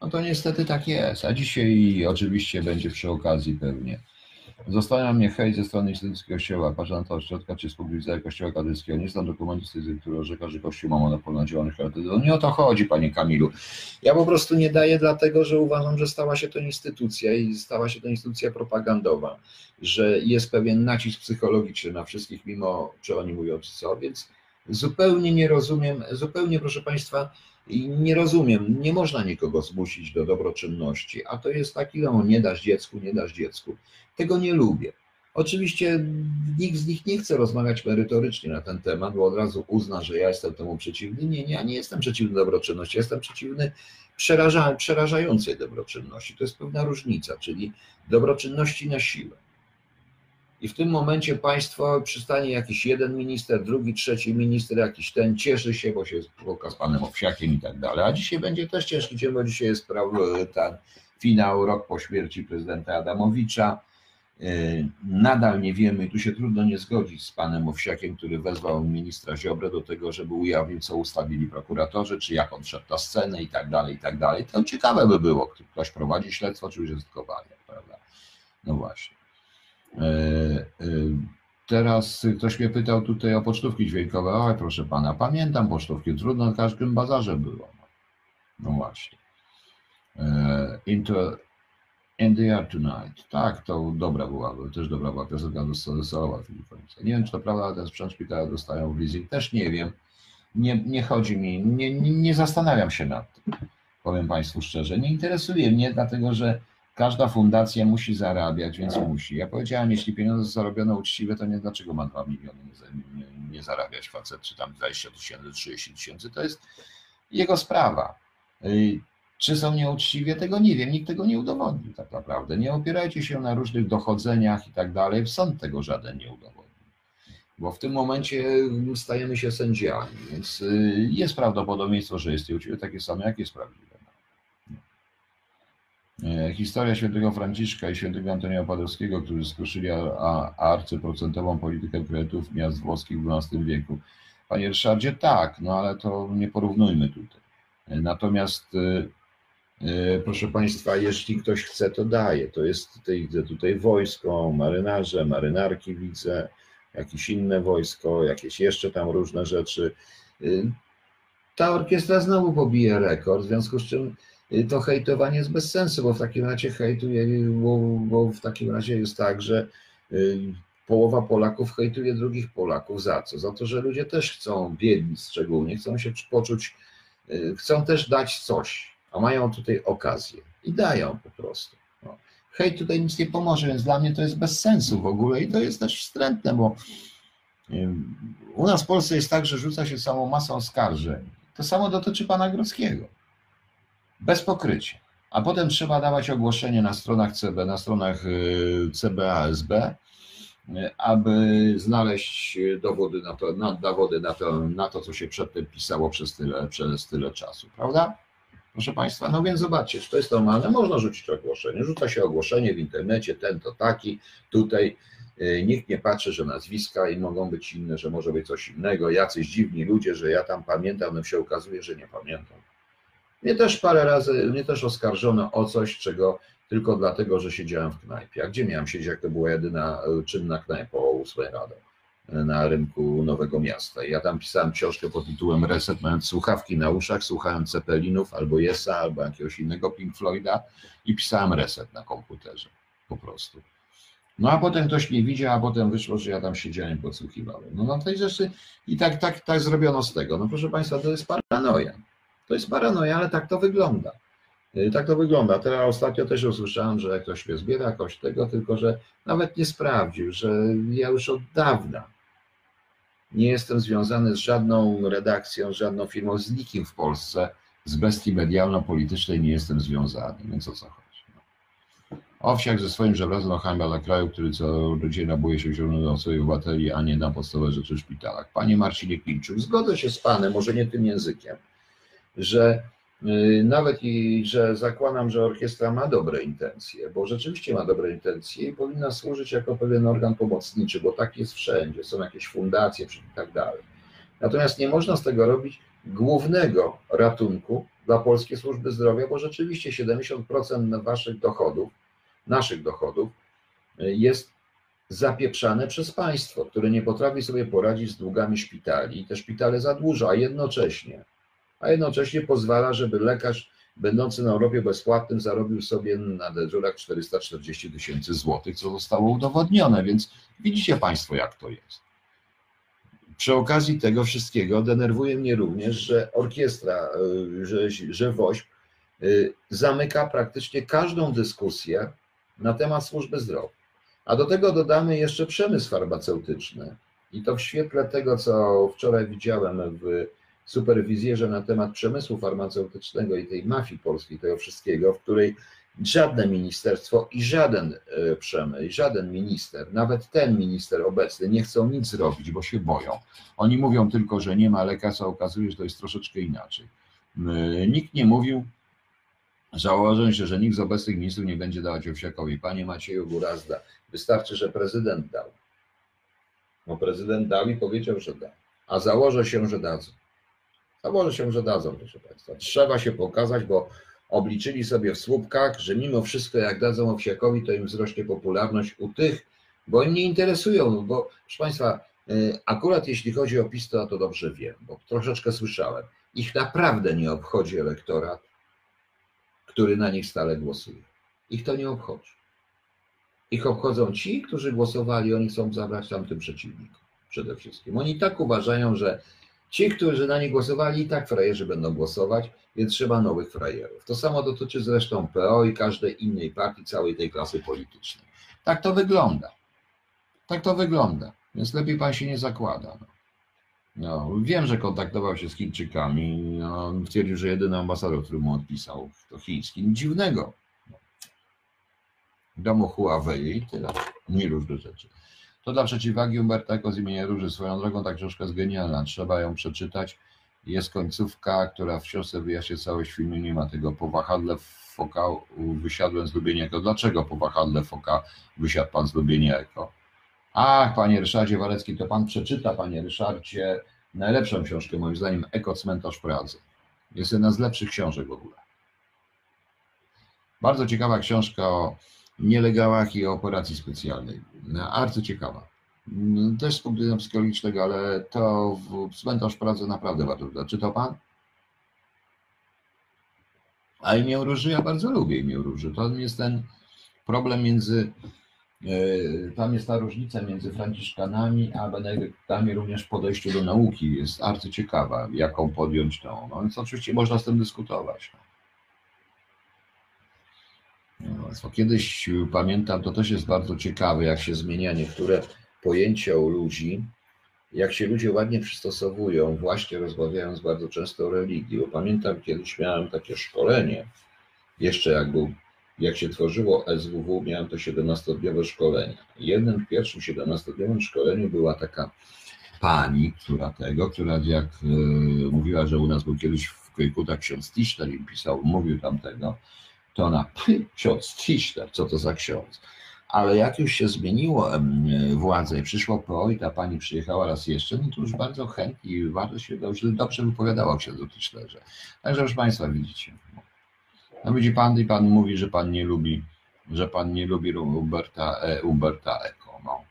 No to niestety tak jest. A dzisiaj oczywiście będzie przy okazji pewnie Zostania mnie hejt ze strony instytucji Kościoła, patrząc na to środka czy spółdzielnia Kościoła katolickiego. Nie znam dokumentu który orzeka, że Kościół ma monopol na działalność charytatywną. Nie o to chodzi, panie Kamilu. Ja po prostu nie daję dlatego, że uważam, że stała się to instytucja i stała się to instytucja propagandowa, że jest pewien nacisk psychologiczny na wszystkich, mimo że oni mówią co, więc zupełnie nie rozumiem, zupełnie proszę państwa, i nie rozumiem, nie można nikogo zmusić do dobroczynności, a to jest taki, no nie dasz dziecku, nie dasz dziecku. Tego nie lubię. Oczywiście nikt z nich nie chce rozmawiać merytorycznie na ten temat, bo od razu uzna, że ja jestem temu przeciwny. Nie, nie, ja nie jestem przeciwny dobroczynności, jestem przeciwny przeraża, przerażającej dobroczynności. To jest pewna różnica, czyli dobroczynności na siłę. I w tym momencie państwo przystanie jakiś jeden minister, drugi, trzeci minister, jakiś ten cieszy się, bo się spotka z panem Owsiakiem i tak dalej. A dzisiaj będzie też ciężki dzień, bo dzisiaj jest ten finał, rok po śmierci prezydenta Adamowicza. Y, nadal nie wiemy, tu się trudno nie zgodzić z panem Owsiakiem, który wezwał ministra Ziobrę do tego, żeby ujawnił, co ustawili prokuratorzy, czy jak on wszedł na scenę i tak dalej, i tak dalej. To ciekawe by było, ktoś prowadzi śledztwo, czy już jest tylko prawda? No właśnie. E, e, teraz ktoś mnie pytał tutaj o pocztówki dźwiękowe. Oj, proszę pana, pamiętam pocztówki, trudno na każdym bazarze było. No właśnie. E, into In the Air Tonight. Tak, to dobra była, też dobra była piosenka do Solowa Filipowica. Nie wiem, czy to prawda, ale ten sprzęt szpitala dostają w leasing. Też nie wiem. Nie, nie chodzi mi, nie, nie zastanawiam się nad tym. Powiem Państwu szczerze. Nie interesuje mnie, dlatego że Każda fundacja musi zarabiać, więc musi. Ja powiedziałem, jeśli pieniądze zarobione uczciwe, to nie dlaczego ma 2 miliony nie, zarabiać facet, czy tam 20 tysięcy, 30 tysięcy, to jest jego sprawa. Y, czy są nieuczciwie, tego nie wiem, nikt tego nie udowodnił tak naprawdę. Nie opierajcie się na różnych dochodzeniach i tak dalej, sąd tego żaden nie udowodnił. Bo w tym momencie stajemy się sędziami, więc y, jest prawdopodobieństwo, że jest nieuczciwe takie samo, jak jest prawdziwe. E, historia świętego Franciszka i świętego Antonia Padowskiego, którzy skruszyli arcyprocentową politykę kredytów miast włoskich w XII wieku. Panie Ryszardzie, tak, no ale to nie porównujmy tutaj. E, natomiast e, proszę Państwa, jeśli ktoś chce, to daje. To jest tutaj, tutaj wojsko, marynarze, marynarki widzę, jakieś inne wojsko, jakieś jeszcze tam różne rzeczy. Ta orkiestra znowu pobije rekord, w związku z czym to hejtowanie jest bez sensu, bo w takim razie hejtuje, bo, bo w takim razie jest tak, że y, połowa Polaków hejtuje drugich Polaków. Za co? Za to, że ludzie też chcą, biedni szczególnie, chcą się poczuć, y, chcą też dać coś, a mają tutaj okazję i dają po prostu. No. Hejt tutaj nic nie pomoże, więc dla mnie to jest bez sensu w ogóle i to jest też wstrętne, bo u nas w Polsce jest tak, że rzuca się całą masą skarżeń. To samo dotyczy pana Grodzkiego bez pokrycia. A potem trzeba dawać ogłoszenie na stronach CB, na stronach y, CBASB, y, aby znaleźć dowody na to, na, dowody na to, na to, co się przedtem pisało przez tyle, przez tyle czasu, prawda? Proszę Państwa, no więc zobaczcie, czy to jest normalne. Można rzucić ogłoszenie. Rzuca się ogłoszenie w internecie, ten to taki, tutaj y, nikt nie patrzy, że nazwiska i mogą być inne, że może być coś innego, jacyś dziwni ludzie, że ja tam pamiętam, no się okazuje, że nie pamiętam. Mnie też parę razy, mnie też oskarżono o coś, czego tylko dlatego, że siedziałem w knajpie. A gdzie miałem siedzieć, jak to była jedyna e, czynna knajpa o 8 rano e, na rynku Nowego Miasta. I ja tam pisałem książkę pod tytułem Reset, mając słuchawki na uszach, słuchałem Cepelinów albo Yesa, albo jakiegoś innego Pink Floyda i pisałem Reset na komputerze po prostu. No a potem ktoś mnie widział, a potem wyszło, że ja tam siedziałem, podsłuchiwałem. No na tej rzeczy i tak, tak, tak zrobiono z tego. No proszę Państwa, to jest paranoja. To jest paranoja, ale tak to wygląda. Y, tak to wygląda. Teraz ostatnio też usłyszałem, że ktoś mnie zbiera jakoś tego, tylko że nawet nie sprawdził, że ja już od dawna nie jestem związany z żadną redakcją, z żadną firmą, z nikim w Polsce, z bestii medialno-politycznej nie jestem związany, więc o co chodzi? No. Owsiak ze swoim żebrozem hańba dla kraju, który co rodzina buje się wziąć do swoich obywateli, a nie na podstawowe rzeczy w szpitalach. Panie Marcinie Klińczuk, zgodzę się z Panem, może nie tym językiem, że y, nawet i że zakładam, że orkiestra ma dobre intencje, bo rzeczywiście ma dobre intencje i powinna służyć jako pewien organ pomocniczy, bo tak jest wszędzie, są jakieś fundacje i tak dalej. Natomiast nie można z tego robić głównego ratunku dla polskiej służby zdrowia, bo rzeczywiście 70% waszych dochodów, naszych dochodów, jest zapieprzane przez państwo, które nie potrafi sobie poradzić z długami szpitali i te szpitale zadłuża, a jednocześnie, a jednocześnie pozwala, żeby lekarz będący na Europie bezpłatnym zarobił sobie na dyżurach 440 tysięcy złotych, co zostało udowodnione, więc widzicie Państwo, jak to jest. Przy okazji tego wszystkiego denerwuje mnie również, że orkiestra, y, że, że WOŚP y, zamyka praktycznie każdą dyskusję na temat służby zdrowia. A do tego dodamy jeszcze przemysł farmaceutyczny. I to w świetle tego, co wczoraj widziałem w superwizjerze na temat przemysłu farmaceutycznego i tej mafii polskiej, tego wszystkiego, w której żadne ministerstwo i żaden e, przemysł, żaden minister, nawet ten minister obecny, nie chcą nic zrobić, bo się boją. Oni mówią tylko, że nie ma lekarza, okazuje się, że to jest troszeczkę inaczej. Nikt nie mówił, założę się, że nikt z obecnych ministrów nie będzie dawać Owsiakowi. Panie Macieju Gurazda, wystarczy, że prezydent dał. Bo prezydent dał i powiedział, że da. A założę się, że dadzą. Założę się, że dadzą, proszę Państwa. Trzeba się pokazać, bo obliczyli sobie w słupkach, że mimo wszystko jak dadzą Owsiakowi, to im wzrośnie popularność u tych, bo im nie interesują, bo proszę Państwa, y, akurat jeśli chodzi o PiS, to, to dobrze wiem, bo troszeczkę słyszałem. Ich naprawdę nie obchodzi elektorat, który na nich stale głosuje. Ich to nie obchodzi. Ich obchodzą ci, którzy głosowali, oni chcą zabrać tamtym przeciwnikom przede wszystkim. Oni tak uważają, że ci, którzy na nich głosowali, i tak frajerzy będą głosować, więc trzeba nowych frajerów. To samo dotyczy zresztą PO i każdej innej partii, całej tej klasy politycznej. Tak to wygląda. Tak to wygląda. Więc lepiej pan się nie zakłada. No. No, wiem, że kontaktował się z Chińczykami. No, twierdził, że jedyny ambasador, który mu odpisał, to chiński. Nic dziwnego. Domu Huawei i tyle. Nie różne rzeczy. To dla przeciwwagi Umberta Eco z imienia Róży. Swoją drogą ta książka jest genialna. Trzeba ją przeczytać. Jest końcówka, która w książce wyjaśnia całość filmu. Nie ma tego. Po wahadle foka wysiadłem z lubienia Eko. Dlaczego po wahadle foka wysiadł pan z lubienia Eko? Ach, panie Ryszardzie Walecki, to pan przeczyta, panie Ryszardzie, najlepszą książkę moim zdaniem, Eko Cmentarz Pracy. Jest jedna z lepszych książek w ogóle. Bardzo ciekawa książka o nielegałach i operacji specjalnej. Bardzo ciekawa. Też z punktu widzenia psychologicznego, ale to w Cmentarz Pracy naprawdę bardzo Czy to pan? A imię Róży ja bardzo lubię imię Róży. To jest ten problem między E, tam jest ta różnica między Franciszkanami a Benedyktami również w podejściu do nauki jest arcyciekawa, jaką podjąć tą. No więc oczywiście można z tym dyskutować. No, kiedyś pamiętam, to też jest bardzo ciekawe, jak się zmienia niektóre pojęcia u ludzi, jak się ludzie ładnie przystosowują, właśnie rozmawiając bardzo często o religii. Bo pamiętam, kiedyś miałem takie szkolenie, jeszcze jak był jak się tworzyło SWW, miałem to 17-dniowe szkolenie. Jednym pierwszym 17-dniowym szkoleniu była taka pani, która tego, która jak y, mówiła, że u nas był kiedyś w Kojkuta ksiądz Tischler i pisał, mówił tamtego, to ona, ksiądz Tischler, co to za ksiądz? Ale jak już się zmieniło władze i przyszło PO i ta pani przyjechała raz jeszcze, no to już bardzo chętnie i bardzo się dobrze, dobrze wypowiadała o księdzu Tischlerze. Także proszę Państwa, widzicie, no widzi pan i pan mówi, że pan nie lubi, że pan nie lubi Umberta, e, Umberta. No.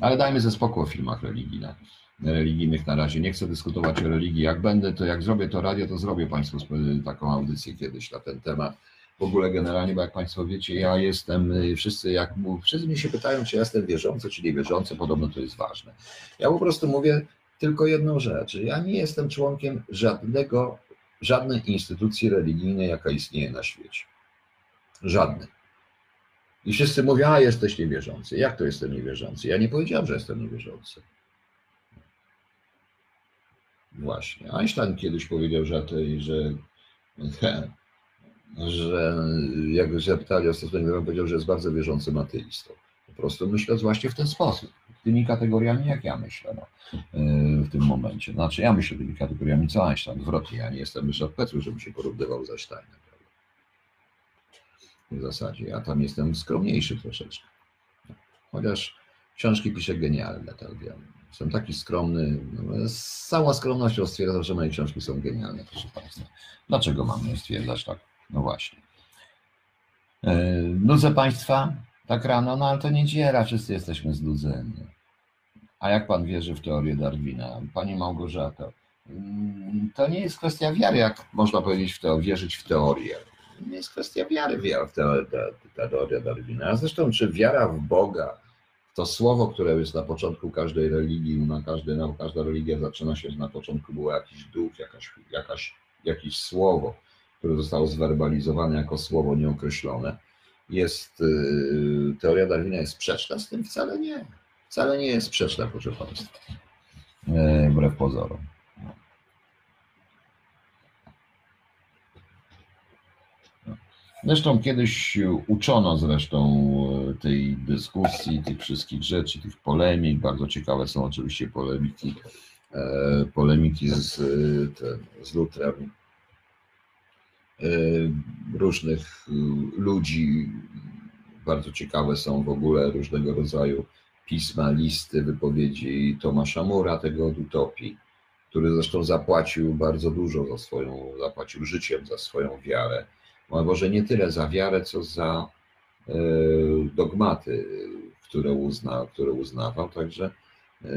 Ale dajmy ze spokój o filmach religijnych, religijnych na razie. Nie chcę dyskutować o religii. Jak będę, to jak zrobię to radio, to zrobię Państwu taką audycję kiedyś na ten temat. W ogóle generalnie, bo jak Państwo wiecie, ja jestem, y, wszyscy jak wszyscy mnie się pytają, czy ja jestem wierzący, czy nie wierzący, podobno to jest ważne. Ja po prostu mówię tylko jedną rzecz. Ja nie jestem członkiem żadnego żadnej instytucji religijnej, jaka istnieje na świecie. Żadnej. I wszyscy mówią, a jesteś niewierzący. Jak to jestem niewierzący? Ja nie powiedziałem, że jestem niewierzący. Właśnie. Einstein kiedyś powiedział, że, że, <laughs> że jak zapytali o stosunek, powiedział, że jest bardzo wierzącym ateistą. Po prostu myśląc właśnie w ten sposób tymi kategoriami, jak ja myślę no, w tym momencie. Znaczy, ja myślę tymi kategoriami co Einstein, odwrotnie, ja nie jestem Ryszard Petru, żebym się porównywał z Einsteinem. W zasadzie, ja tam jestem skromniejszy troszeczkę. Chociaż książki piszę genialne, tak wiem. Jestem taki skromny, no, z całą skromnością stwierdzam, że moje książki są genialne, proszę Państwa. Dlaczego mam nie stwierdzać tak? No właśnie. E, Nudzę Państwa tak rano, no ale to niedziela, wszyscy jesteśmy znudzeni. A jak Pan wierzy w teorię Darwina? Pani Małgorzato, mm, to nie jest kwestia wiary, jak można powiedzieć, w to, wierzyć w teorię. Nie jest kwestia wiary, wiara w teorię, Darwina. A zresztą, czy wiara w Boga, to słowo, które jest na początku każdej religii, na każdej, na każda religia zaczyna się, na początku było jakiś duch, jakaś, jakaś, jakieś słowo, które zostało zwerbalizowane jako słowo nieokreślone. Jest yy, teoria Darwina jest sprzeczna z tym? Wcale nie. Wcale nie jest sprzeczna, proszę Państwa. Yy, wbrew pozorom. Zresztą kiedyś uczono zresztą tej dyskusji, tych wszystkich rzeczy, tych polemik. Bardzo ciekawe są oczywiście polemiki, e, polemiki z, ten, z Lutrem e, różnych ludzi. Bardzo ciekawe są w ogóle różnego rodzaju pisma, listy, wypowiedzi Tomasza Mura, tego od utopii, który zresztą zapłacił bardzo dużo za swoją, zapłacił życiem za swoją wiarę może nie tyle za wiarę, co za e, dogmaty, które, uzna, które uznawał. Także, e,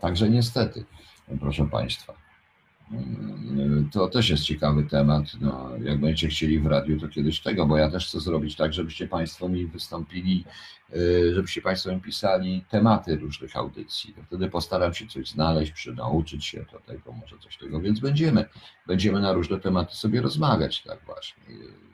także niestety, proszę Państwa. To też jest ciekawy temat. No, jak będziecie chcieli w radiu, to kiedyś tego, bo ja też chcę zrobić tak, żebyście Państwo mi wystąpili, y, żebyście Państwo mi pisali tematy różnych audycji. To wtedy postaram się coś znaleźć, przynauczyć się do tego, może coś tego, więc będziemy, będziemy na różne tematy sobie rozmawiać, tak właśnie.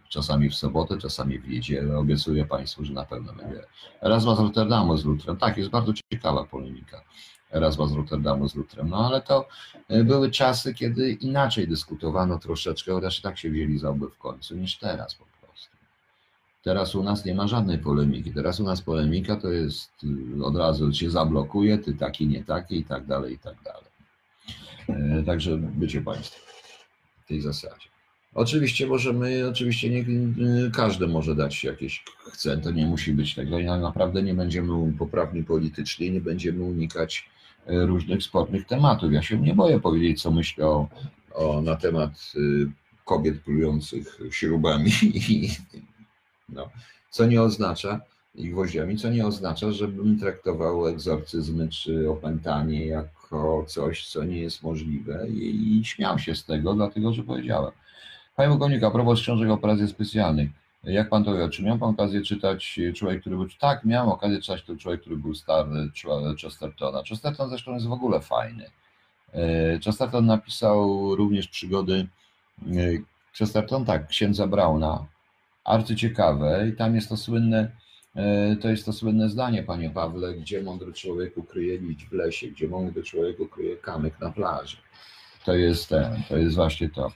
Czasami w sobotę, czasami w niedzielę. Obiecuję Państwu, że na pewno będzie. Raz z Rotterdamu z Lutrem. Tak, jest bardzo ciekawa polemika. Erasma z Rotterdamu z Lutrem. No ale to e, były czasy, kiedy inaczej dyskutowano troszeczkę, chociaż tak się wzięli za w końcu niż teraz po prostu. Teraz u nas nie ma żadnej polemiki. Teraz u nas polemika to jest y, od razu się zablokuje, ty taki, nie taki i tak dalej, i tak dalej. E, także bycie Państwo w tej zasadzie. Oczywiście możemy, oczywiście nie, każdy może dać jakieś chce, to nie musi być tego i naprawdę nie będziemy poprawni politycznie, nie będziemy unikać E, różnych spornych tematów. Ja się nie boję powiedzieć, co myślę o, o na temat y, kobiet plujących śrubami, <laughs> no, co nie oznacza, i gwoździami, co nie oznacza, żebym traktował egzorcyzmy czy opętanie jako coś, co nie jest możliwe i, i śmiał się z tego, dlatego że powiedziałem. Panie pułkownik, a propos książek operacji specjalnych, jak pan to wie? Czy miał pan okazję czytać człowiek, który był. Tak, miałem okazję czytać to człowiek, który był stary Chestertona. Chesterton zresztą jest w ogóle fajny. E, Chesterton napisał również przygody. E, Chesterton, tak, księdza Brauna. Arcyciekawe, i tam jest to słynne. E, to jest to słynne zdanie, panie Pawle, gdzie mądry człowiek ukryje licz w lesie, gdzie mądry człowiek ukryje kamyk na plaży. To jest ten, to jest właśnie to.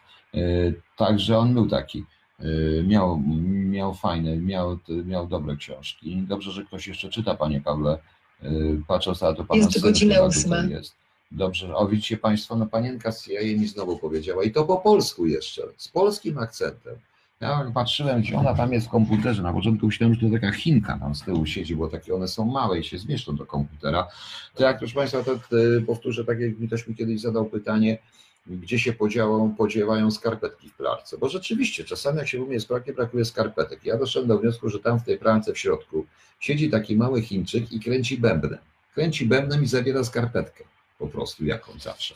Także on był taki. Y, miał, miał fajne, miał, miał dobre książki. Dobrze, że ktoś jeszcze czyta, panie Pawle. Y, patrząc na to, pana Jest godzina ósma. Jest. Dobrze, o widzicie państwo, no panienka z CIA mi znowu powiedziała i to po polsku jeszcze, z polskim akcentem. Ja patrzyłem, gdzie ona tam jest w komputerze. Na początku myślałem, że to taka Chinka tam z tyłu siedzi, bo takie one są małe i się zmieszczą do komputera. To jak proszę Państwa, to powtórzę, tak jak mi ktoś mi kiedyś zadał pytanie, gdzie się podziałą, podziewają skarpetki w pralce. Bo rzeczywiście, czasami jak się umie z pralki, brakuje skarpetek. Ja doszedłem do wniosku, że tam w tej pralce w środku siedzi taki mały Chińczyk i kręci bębnem. Kręci bębnem i zabiera skarpetkę po prostu, jaką zawsze.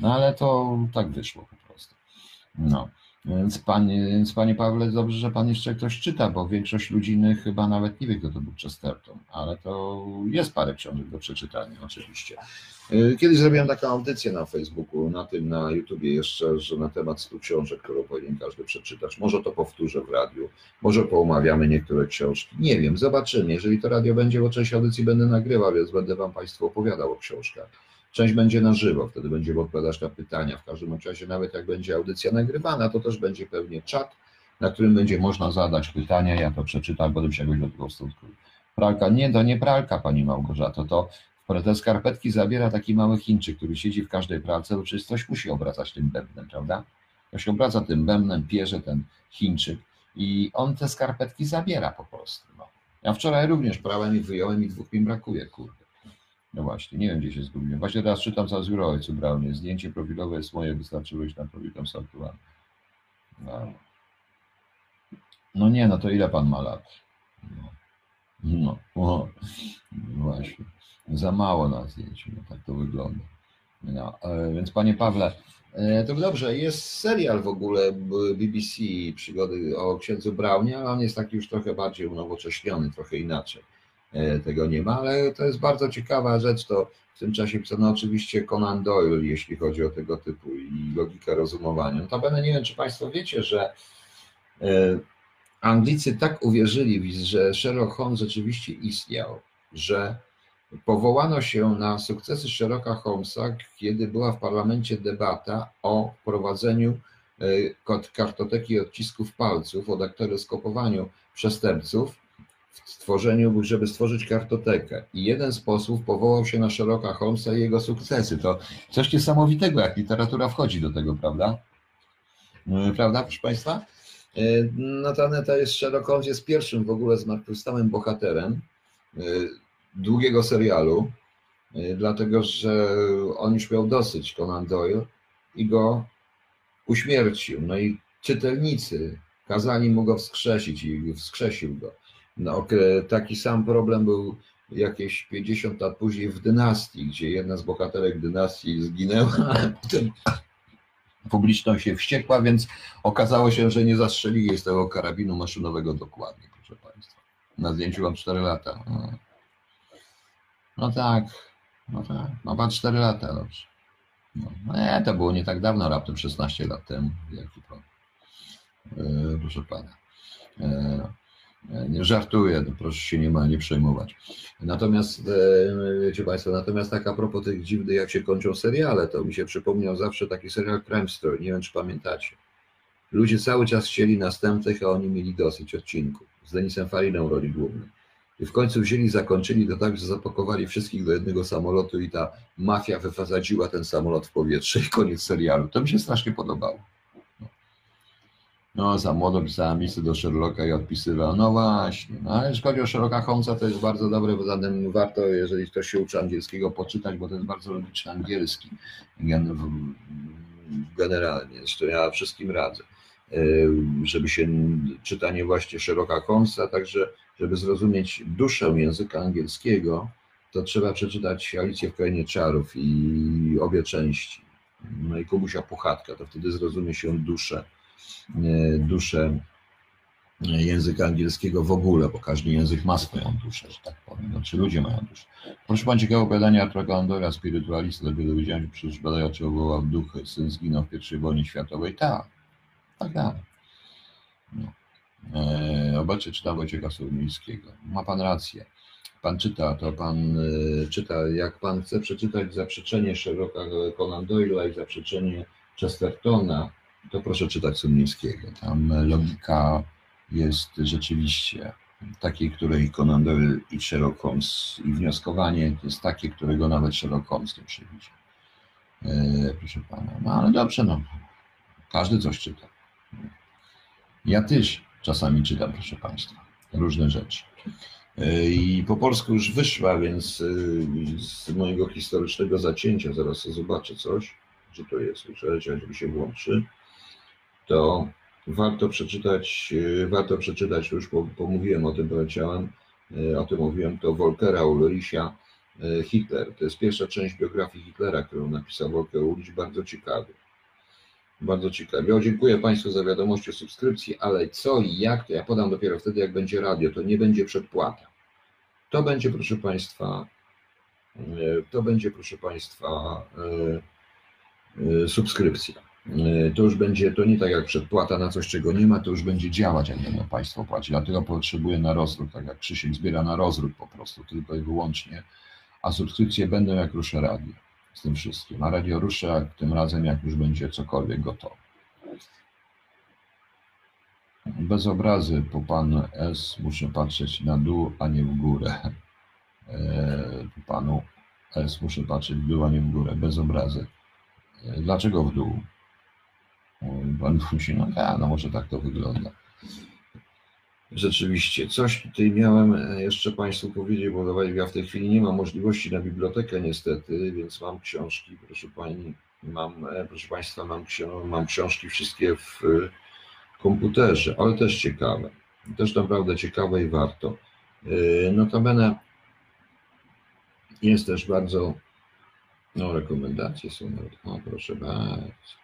No ale to tak wyszło po prostu. No. Więc panie, więc panie Pawle, dobrze, że pan jeszcze ktoś czyta, bo większość ludzi chyba nawet nie wie, kto to był Chesterton, ale to jest parę książek do przeczytania oczywiście. Y, kiedyś zrobiłem taką audycję na Facebooku, na tym, na YouTubie jeszcze, że na temat 100 książek, które powinien każdy przeczytać. Może to powtórzę w radiu, może poumawiamy niektóre książki. Nie wiem, zobaczymy. Jeżeli to radio będzie, bo część audycji będę nagrywał, więc będę Wam Państwu opowiadał o książkach. Część będzie na żywo, wtedy będziemy odpowiadać na pytania. W każdym razie, nawet jak będzie audycja nagrywana, to też będzie pewnie czat, na którym będzie można zadać pytania. Ja to przeczytam, potem się jakoś do tego stosunkuję. Pralka, nie, to nie pralka, pani Małgorzato, to te skarpetki zabiera taki mały Chińczyk, który siedzi w każdej pralce, bo przecież coś musi obracać tym bębnem, prawda? Ktoś obraca tym bębnem, pierze ten Chińczyk i on te skarpetki zabiera po prostu. No. Ja wczoraj również prałem i wyjąłem i dwóch mi brakuje, kurde. No właśnie, nie wiem gdzie się zgubiłem. Właśnie teraz czytam co z Juro Ojcu Braunie. Zdjęcie profilowe jest moje, wystarczy wejść na profil, tam aktualne. No. No nie, no to ile pan ma lat? No, no o, właśnie. Za mało na zdjęciu, no tak to wygląda. No, e, więc panie Pawle, e, to dobrze, jest serial w ogóle BBC przygody o księdzu Braunie, ale on jest taki już trochę bardziej unowocześniony, trochę inaczej. E, tego nie ma, ale to jest bardzo ciekawa rzecz, to w tym czasie pisano oczywiście Conan Doyle, jeśli chodzi o tego typu i logikę rozumowania. Notabene nie wiem, czy Państwo wiecie, że Anglicy tak uwierzyli, że Sherlock Holmes rzeczywiście istniał, że Powołano się na sukcesy Sherlocka Holmesa, kiedy była w parlamencie debata o wprowadzeniu e, kartoteki odcisków palców, o daktyloskopowaniu przestępców, w stworzeniu, żeby stworzyć kartotekę. I jeden z posłów powołał się na Sherlocka Holmesa i jego sukcesy. To coś niesamowitego, jak literatura wchodzi do tego, prawda? E, prawda, proszę Państwa? E, Notabene to jest Sherlock jest pierwszym w ogóle zmartwychwstałym bohaterem długiego serialu, y, dlatego że on już miał dosyć, Conan Doyle, i go uśmiercił. No i czytelnicy kazali mu go wskrzesić i wskrzesił go. No, taki sam problem był jakieś 50 lat później w dynastii, gdzie jedna z bohaterek dynastii zginęła, publiczność się wściekła, więc okazało się, że nie zastrzelili z tego karabinu maszynowego dokładnie, proszę Państwa. Na zdjęciu mam 4 lata. No. No tak, no tak. Ma pan 4 lata, dobrze. No, no nie, to było nie tak dawno, raptem 16 lat temu. Jaki pan? E, proszę pana. E, nie żartuję, no proszę się nie ma nie przejmować. Natomiast, e, wiecie Państwo, natomiast tak a propos tych dziwnych, jak się kończą seriale, to mi się przypomniał zawsze taki serial Crime Story, nie wiem czy pamiętacie. Ludzie cały czas chcieli następnych, a oni mieli dosyć odcinków. Z Denisem Fariną roli głównej. I w końcu wzięli, zakończyli to tak, że zapakowali wszystkich do jednego samolotu i ta mafia wyfazadziła ten samolot w powietrze i koniec serialu. To mi się strasznie podobało. No, za młodo pisałem listy do Sherlocka i odpisywał. No właśnie, no ale jeśli chodzi o Sherlocka Holmesa, to jest bardzo dobre, bo zatem warto, jeżeli ktoś się uczy angielskiego, poczytać, bo to jest bardzo logiczny angielski. Generalnie, zresztą ja wszystkim radzę, żeby się czytanie właśnie Sherlocka Holmesa, także żeby zrozumieć duszę języka angielskiego, to trzeba przeczytać Alicję w Krainie Czarów i obie części. No i Kubusia Puchatka, to wtedy zrozumie się duszę, e, duszę języka angielskiego w ogóle, bo każdy język ma swoją duszę, że tak powiem. Znaczy ludzie mają duszę. Proszę Pan, ciekawe badania Artura Andora, spirytualista, dopiero dowiedziałem się, przecież badający wywołał duchy, syn zginął w I wojnie światowej. Tak, tak, tak. No. E, obecnie czyta Wojciecha Sołmińskiego. Ma pan rację. Pan czyta, to pan e, czyta, jak pan chce przeczytać zaprzeczenie Sherlocka Conan Doyle'a i zaprzeczenie Chestertona, to proszę czytać Sumińskiego. Tam logika jest rzeczywiście takiej, której Conan Doyle i Sherlock Holmes i wnioskowanie jest takie, którego nawet Sherlock Holmes nie przewidzi. E, proszę pana. No ale dobrze, no. Każdy coś czyta. Ja też czasami czytam, proszę Państwa, różne rzeczy. E, I po polsku już wyszła, więc e, z mojego historycznego zacięcia, zaraz zobaczę coś, że to jest, żeby się włączy, to warto przeczytać, e, warto przeczytać, już pomówiłem o tym, powiedziałem, o tym mówiłem, to Volkera Ulricha Hitler. To jest pierwsza część biografii Hitlera, którą napisał Volker Ulrich, bardzo ciekawy. Bardzo ciekawie. O, dziękuję Państwu za wiadomości o subskrypcji, ale co i jak, to ja podam dopiero wtedy, jak będzie radio. To nie będzie przedpłata. To będzie, proszę Państwa, to będzie, proszę Państwa, subskrypcja. To już będzie, to nie tak jak przedpłata na coś, czego nie ma, to już będzie działać, jak będą Państwo płacić. Dlatego potrzebuję na rozruch, tak jak Krzysiek zbiera na rozruch po prostu, tylko i wyłącznie, a subskrypcje będą jak ruszę radio z tym wszystkim. A radio rusza tym razem, jak już będzie cokolwiek gotowe. Bez obrazy po panu S muszę patrzeć na dół, a nie w górę. E, po panu S muszę patrzeć w dół, a nie w górę. Bez obrazy. E, dlaczego w dół? Pan musi, no, ja, no może tak to wygląda. Rzeczywiście, coś tutaj miałem e, jeszcze Państwu powiedzieć, bo ja w tej chwili nie mam możliwości na bibliotekę niestety, więc mam książki, proszę Pani, mam, e, proszę Państwa, mam, mam książki wszystkie w e, komputerze, ale też ciekawe. Też naprawdę ciekawe i warto. Notabene jest też bardzo, no rekomendacje są nawet, o proszę bardzo.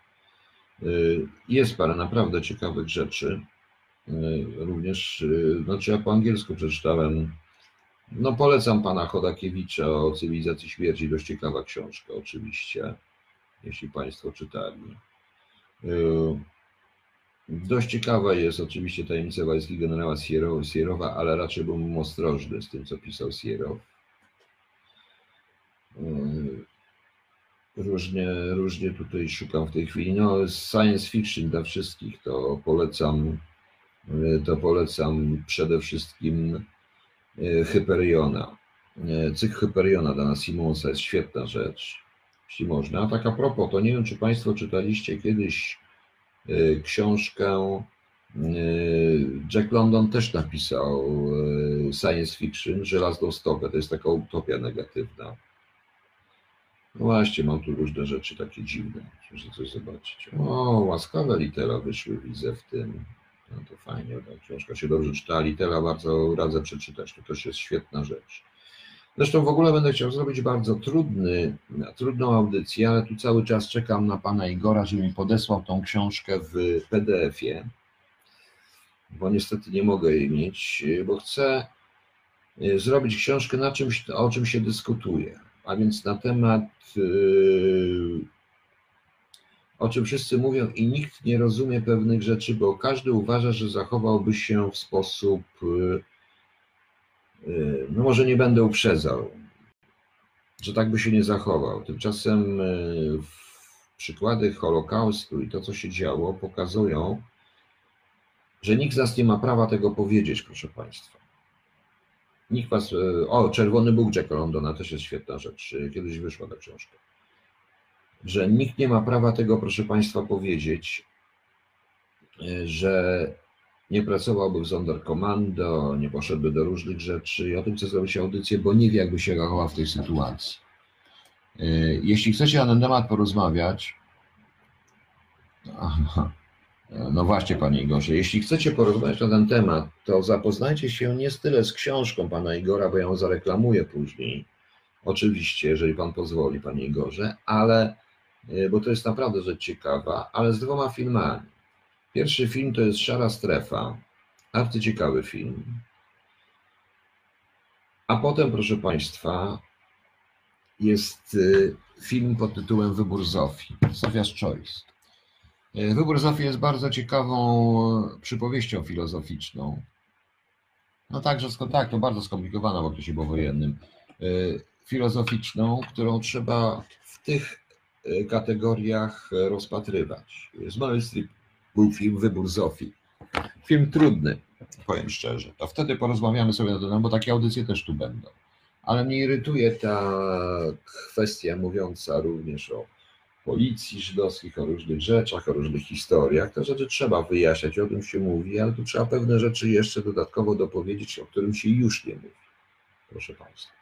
Yy, jest parę naprawdę ciekawych rzeczy. Yy, również, znaczy ja po angielsku przeczytałem, no polecam pana Chodakiewicza o cywilizacji śmierci, dość ciekawa książka oczywiście, jeśli państwo czytali. Dość ciekawa jest oczywiście tajemnica wojski generała Sierowa, ale raczej byłbym ostrożny z tym, co pisał Sierow. Różnie, różnie tutaj szukam w tej chwili. No, science fiction dla wszystkich to polecam. Yy, to polecam przede wszystkim yy, Hyperiona. Cykl Hyperiona Dana Simonsa jest świetna rzecz, jeśli można. A tak a propos, to nie wiem, czy Państwo czytaliście kiedyś książkę. Jack London też napisał science fiction, żelazną stopę. To jest taka utopia negatywna. No właśnie, mam tu różne rzeczy takie dziwne. Muszę coś zobaczyć. O, łaskawe litera wyszły, widzę w tym. No to fajnie, ta książka się dobrze czyta. Litera bardzo radzę przeczytać. To też jest świetna rzecz. Zresztą w ogóle będę chciał zrobić bardzo trudny, trudną audycję, ale tu cały czas czekam na pana Igora, żeby mi podesłał tą książkę w PDF-ie, bo niestety nie mogę jej mieć, bo chcę e, zrobić książkę na czymś, o czym się dyskutuje, a więc na temat, e, o czym wszyscy mówią i nikt nie rozumie pewnych rzeczy, bo każdy uważa, że zachowałby się w sposób e, Y, no może nie będę uprzedzał, że tak by się nie zachował. Tymczasem y, przykłady Holokaustu i to, co się działo, pokazują, że nikt z nas nie ma prawa tego powiedzieć, proszę Państwa. Nikt was. O, Czerwony Bóg Jacka Londona też jest świetna rzecz. Kiedyś wyszła ta książka. Że nikt nie ma prawa tego, proszę Państwa, powiedzieć, że nie pracowałby w Sonderkommando, nie poszedłby do różnych rzeczy i o tym chce zrobić audycję, bo nie wie, jakby się reagował w tej sytuacji. E, jeśli chcecie na ten temat porozmawiać, <laughs> aha, no właśnie, panie Igorze, jeśli chcecie porozmawiać na ten temat, to zapoznajcie się nie tyle z książką pana Igora, bo ją zareklamuję później, oczywiście, jeżeli pan pozwoli, panie Igorze, ale, e, bo to jest naprawdę rzecz ciekawa, ale z dwoma filmami. Pierwszy film to jest Szara Strefa. Arcyciekawy film. A potem, proszę Państwa, jest y, film pod tytułem Wybór Zofii, Sofia's Choice. Y, Wybór Zofii jest bardzo ciekawą przypowieścią filozoficzną. No także, tak, to bardzo skomplikowana w okresie powojennym. Y, filozoficzną, którą trzeba w tych kategoriach rozpatrywać. Z Meryl był film Wybór Zofii. Film trudny, powiem szczerze. To wtedy porozmawiamy sobie na ten bo takie audycje też tu będą. Ale mnie irytuje ta kwestia mówiąca również o policji żydowskich, o różnych rzeczach, o różnych historiach. Te rzeczy trzeba wyjaśniać, o tym się mówi, ale tu trzeba pewne rzeczy jeszcze dodatkowo dopowiedzieć, o którym się już nie mówi. Proszę Państwa.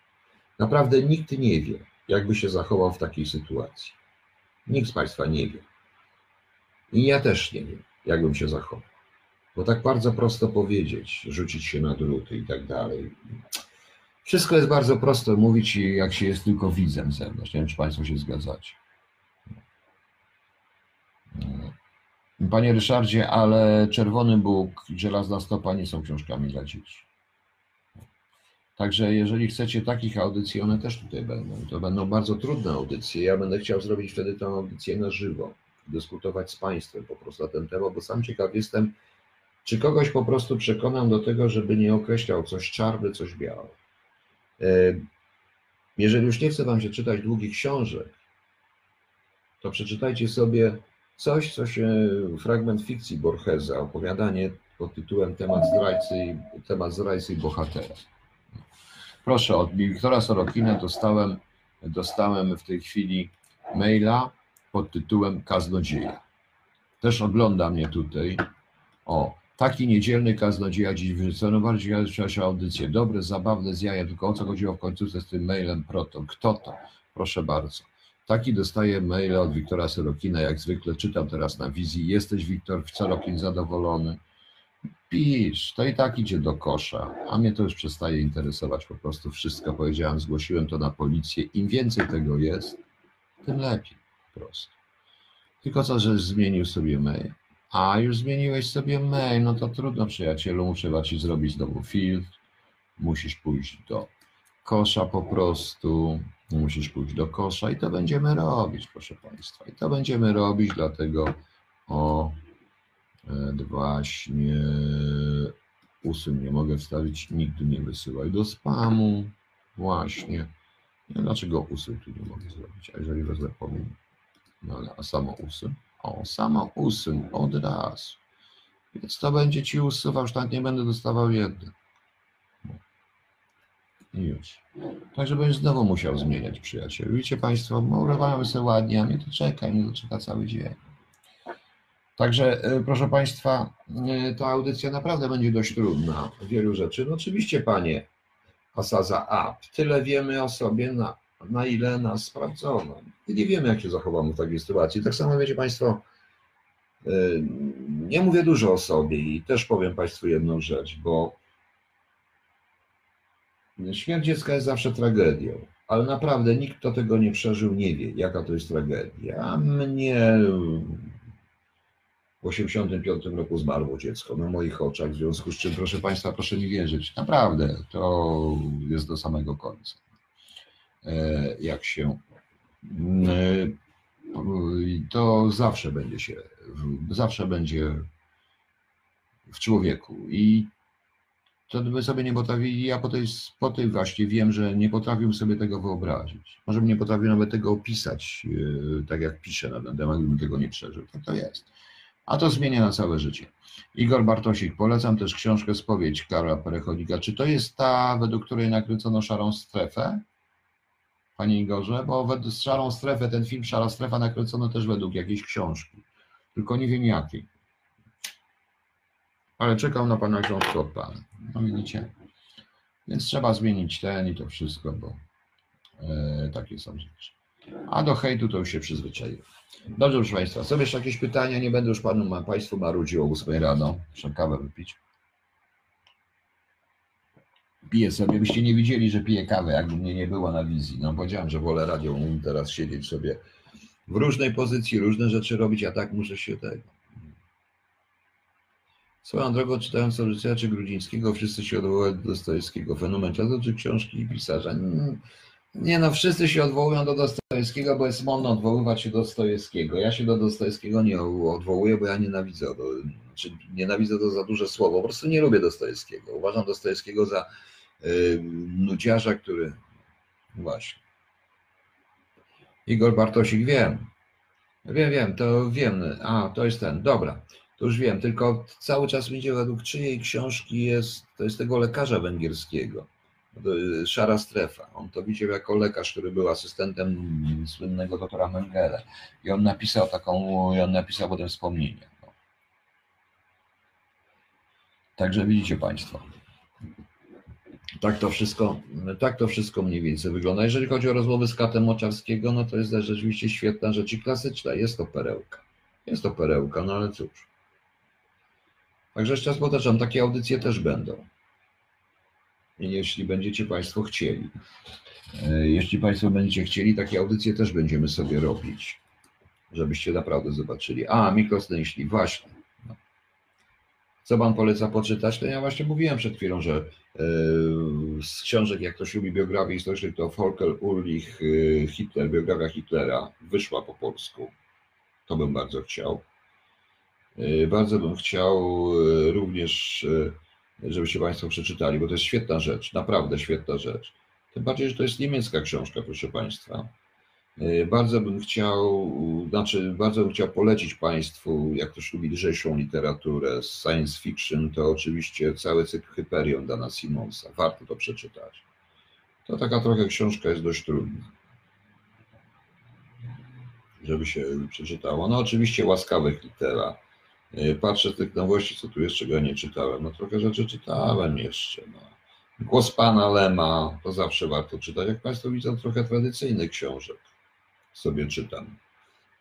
Naprawdę nikt nie wie, jakby się zachował w takiej sytuacji. Nikt z Państwa nie wie. I ja też nie wiem, jakbym się zachował. Bo tak bardzo prosto powiedzieć, rzucić się na druty i tak dalej. Wszystko jest bardzo prosto mówić, jak się jest tylko widzem zewnątrz. Nie wiem, czy Państwo się zgadzacie. Panie Ryszardzie, ale Czerwony Bóg Żelazna Stopa nie są książkami dla dzieci. Także jeżeli chcecie takich audycji, one też tutaj będą. To będą bardzo trudne audycje. Ja będę chciał zrobić wtedy tę audycję na żywo dyskutować z Państwem po prostu na ten temat, bo sam ciekaw jestem, czy kogoś po prostu przekonam do tego, żeby nie określał coś czarny, coś białe. Jeżeli już nie chce Wam się czytać długich książek, to przeczytajcie sobie coś, co się, fragment fikcji Borgesa, opowiadanie pod tytułem Temat zdrajcy, temat zdrajcy i bohatera. Proszę, od Wiktora Sorokina dostałem, dostałem w tej chwili maila, pod tytułem Kaznodzieja. Też ogląda mnie tutaj. O, taki niedzielny kaznodzieja dziś wyrzucono bardziej się audycję. Dobre, zabawne z tylko o co chodziło w końcu z tym mailem proton. Kto to? Proszę bardzo. Taki dostaję maile od Wiktora Serokina, jak zwykle czytam teraz na wizji. Jesteś Wiktor Serokin zadowolony? Pisz, to i tak idzie do kosza, a mnie to już przestaje interesować po prostu wszystko. Powiedziałem, zgłosiłem to na policję. Im więcej tego jest, tym lepiej po prostu. Tylko co, że zmienił sobie mail. A już zmieniłeś sobie mail, no to trudno przyjacielu, trzeba ci zrobić znowu filtr, musisz pójść do kosza po prostu, musisz pójść do kosza i to będziemy robić, proszę Państwa. I to będziemy robić, dlatego o e, właśnie usuń nie mogę wstawić, nigdy nie wysyłaj do spamu, właśnie. Nie, dlaczego usuń tu nie mogę zrobić, a jeżeli wezmę powiem, no ale a samo usuń, o, samo usuń od razu. Więc to będzie ci usuwał, już tak nie będę dostawał jeden. I już. Także będziesz znowu musiał zmieniać przyjaciel. Widzicie Państwo, urywamy sobie ładnie, a mnie to czeka, mnie to czeka cały dzień. Także, y, proszę Państwa, y, ta audycja naprawdę będzie dość trudna. Wielu rzeczy. No oczywiście, Panie Asaza Up, tyle wiemy o sobie, na, na ile nas sprawdzono. I nie wiemy, jak się zachowamy w takiej sytuacji. Tak samo wiecie Państwo, y, nie mówię dużo o sobie i też powiem Państwu jedną rzecz, bo Śmierć dziecka jest zawsze tragedią, ale naprawdę nikt, kto tego nie przeżył, nie wie, jaka to jest tragedia. A mnie w 85 roku zmarło dziecko na moich oczach, w związku z czym, proszę Państwa, proszę mi wierzyć, naprawdę to jest do samego końca. E, jak się. E, to zawsze będzie się, zawsze będzie w człowieku. I to by sobie nie potrafili, ja po tej, po tej właśnie wiem, że nie potrafię sobie tego wyobrazić. Może bym nie potrafił nawet tego opisać, yy, tak jak piszę na ten temat, gdybym tego nie przeżył. Tak to jest. A to zmienia na całe życie. Igor Bartosik, polecam też książkę Spowiedź Karla Perechonika. Czy to jest ta, według której nakręcono Szarą Strefę? Panie Igorze, bo według Szarą Strefę, ten film Szara Strefa nakręcono też według jakiejś książki. Tylko nie wiem jakiej. Ale czekam na pana książkę od pana. No widzicie? Więc trzeba zmienić ten i to wszystko, bo e, takie są rzeczy. A do hejtu to już się przyzwyczaiłem. Dobrze, proszę Państwa, są jeszcze jakieś pytania? Nie będę już panu, Państwu marudził o 8 rano. Muszę kawę wypić. Piję sobie, byście nie widzieli, że piję kawę, jakby mnie nie było na wizji. No powiedziałem, że wolę radio, teraz siedzieć sobie w różnej pozycji, różne rzeczy robić, a tak muszę się tego Swoją drogą, czytając życia czy Grudzińskiego, wszyscy się odwołują do Dostojewskiego. Fenomen czasu czy książki i pisarza. Nie no, wszyscy się odwołują do Dostojewskiego, bo jest modno odwoływać się do Dostojewskiego. Ja się do Dostojewskiego nie odwołuję, bo ja nienawidzę, do, czy nienawidzę to za duże słowo, po prostu nie lubię Dostojewskiego. Uważam Dostojewskiego za yy, nudziarza, który... Właśnie. Igor Bartosik, wiem. Wiem, wiem, to wiem. A, to jest ten. Dobra. To już wiem, tylko cały czas idzie według czyjej książki jest, to jest tego lekarza węgierskiego, Szara Strefa. On to widział jako lekarz, który był asystentem słynnego doktora Mengele. I on napisał taką, i on napisał potem wspomnienie. No. Także widzicie Państwo. Tak to wszystko, tak to wszystko mniej więcej wygląda. Jeżeli chodzi o rozmowy z Katem Moczarskiego, no to jest rzeczywiście świetna rzecz i klasyczna. Jest to perełka. Jest to perełka, no ale cóż. Także jeszcze raz powtarzam, takie audycje też będą. Jeśli będziecie Państwo chcieli. E, jeśli Państwo będziecie chcieli, takie audycje też będziemy sobie robić, żebyście naprawdę zobaczyli. A, Mikrosnęśli, właśnie. No. Co Pan poleca poczytać? To ja właśnie mówiłem przed chwilą, że yy, z książek, jak ktoś lubi biografię historyczną, to Volker Ulrich, yy, Hitler, biografia Hitlera, wyszła po polsku. To bym bardzo chciał. E, bardzo bym chciał e, również, e, żebyście Państwo przeczytali, bo to jest świetna rzecz, naprawdę świetna rzecz. Tym bardziej, że to jest niemiecka książka, proszę Państwa. Bardzo bym chciał, znaczy bardzo bym chciał polecić Państwu, jak ktoś lubi lżejszą literaturę, science fiction, to oczywiście cały cykl Hyperion Dana Simonsa. Warto to przeczytać. To taka trochę książka jest dość trudna, żeby się przeczytało. No oczywiście łaskawych litera E, patrzę z tych nowości, co tu jeszcze go nie czytałem. No trochę rzeczy czytałem jeszcze. No. Głos Pana Lema, to zawsze warto czytać. Jak Państwo widzą, trochę tradycyjnych książek sobie czytam.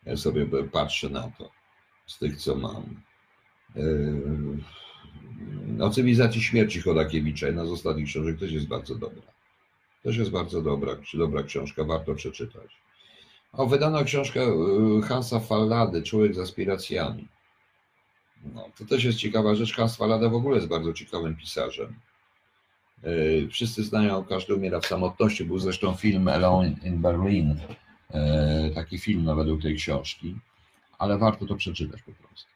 Ja sobie patrzę na to z tych, co mam. E, O cywilizacji śmierci Chodakiewicza, jedna z ostatnich książek, też jest bardzo dobra. Też jest bardzo dobra, dobra książka, warto przeczytać. O, wydano książkę y, Hansa Fallady, Człowiek z aspiracjami. No, to też jest ciekawa rzecz. Hans Fallada w ogóle jest bardzo ciekawym pisarzem. Y, wszyscy znają, każdy umiera w samotności. Był zresztą film Alone in Berlin, y, taki film no, według tej książki, ale warto to przeczytać po prostu.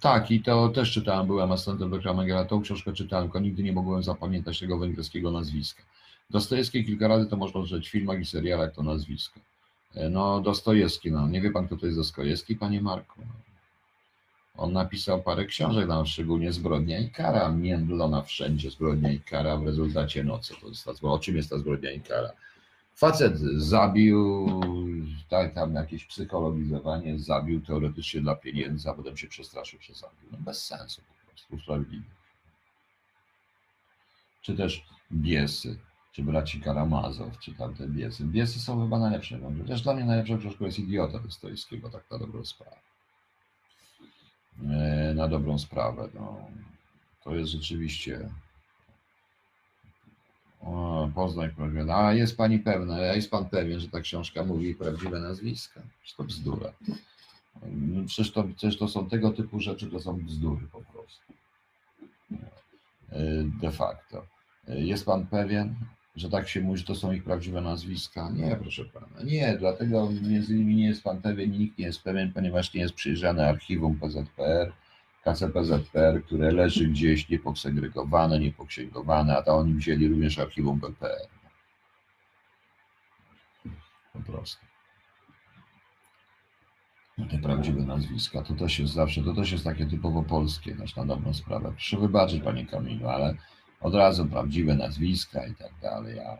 Tak, i to też czytałem, byłem asystentem doktora Mengela, tą książkę czytałem, tylko nigdy nie mogłem zapamiętać tego węgierskiego nazwiska. Dostojewski kilka razy to można rzeć w filmach i serialach to nazwisko. E, no, Dostojewski, no, nie wie pan, kto to jest Dostojewski, panie Marku? On napisał parę książek, no, szczególnie Zbrodnia i kara, międlona wszędzie zbrodnia i kara, w rezultacie no co to jest ta o czym jest ta zbrodnia i kara? Facet zabił, tak, tam jakieś psychologizowanie, zabił teoretycznie dla pieniędzy, a potem się przestraszył, że zabił. No bez sensu po prostu, usprawiedliwił. Czy też biesy czy braci Karamazow, czy tamte biesy. Biesy są chyba najlepsze. Też dla mnie najlepszą książką jest Idiota Dostojewskiego, tak na dobrą sprawę. E, na dobrą sprawę. No. To jest rzeczywiście o, Poznań, proszę. A jest pani pewna, a jest pan pewien, że ta książka mówi prawdziwe nazwiska? Przecież to bzdura. No, przecież to, przecież to są tego typu rzeczy, to są bzdury po prostu. E, de facto. E, jest pan pewien? Że tak się mówi, że to są ich prawdziwe nazwiska. Nie, proszę pana, nie, dlatego między innymi nie jest pan pewien, nikt nie jest pewien, ponieważ nie jest przyjrzane archiwum PZPR, KCPZPR, które leży gdzieś niepoksegregowane, niepoksięgowane, a to oni wzięli również archiwum PPR. Po prostu. No te prawdziwe nazwiska, to też jest zawsze, to też jest takie typowo polskie, znaczy na dobrą sprawę. Proszę wybaczyć, panie Kamilu, ale od razu prawdziwe nazwiska i tak dalej. A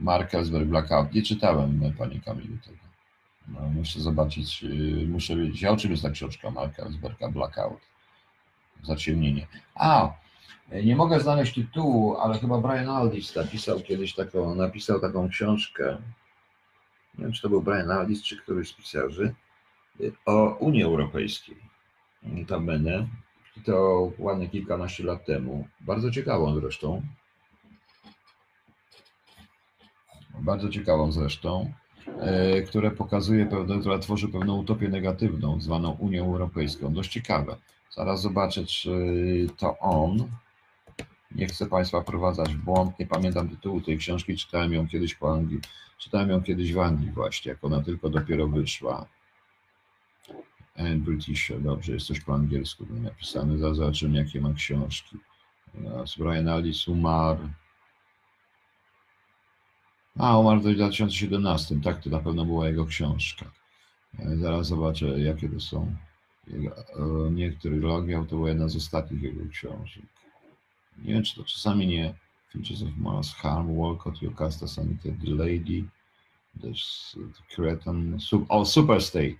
Mark Ellsberg Blackout, nie czytałem, panie Kamilu, tego. No, muszę zobaczyć, y, muszę wiedzieć, o czym jest ta książka Marka Ellsberga Blackout. Zaciemnienie. A, nie mogę znaleźć tytułu, ale chyba Brian Aldiss napisał kiedyś taką, napisał taką książkę. Nie wiem, czy to był Brian Aldiss, czy któryś z pisarzy, y, o Unii Europejskiej. Notabene, to ładnie kilkanaście lat temu. Bardzo ciekawą zresztą. Bardzo ciekawą zresztą, e, które pokazuje pewne, która tworzy pewną utopię negatywną, zwaną Unią Europejską. Dość ciekawe. Zaraz zobaczę, czy to on. Nie chcę Państwa wprowadzać w błąd. Nie pamiętam tytułu tej książki. Czytałem ją kiedyś po Anglii. Czytałem ją kiedyś w Anglii właśnie, jak ona tylko dopiero wyszła. British, dobrze, jest coś po angielsku napisane, zobaczymy jakie ma książki. Brian Alice umarł. A, umarł w 2017, tak, to na pewno była jego książka. E, zaraz zobaczę, jakie to są. E, nie, trylogia, to była jedna z ostatnich jego książek. Nie wiem, czy to czasami nie. Features of Mars, Harm, Walcott, Yocasta, Sanity, The Lady, there's Cretan, o, Super State.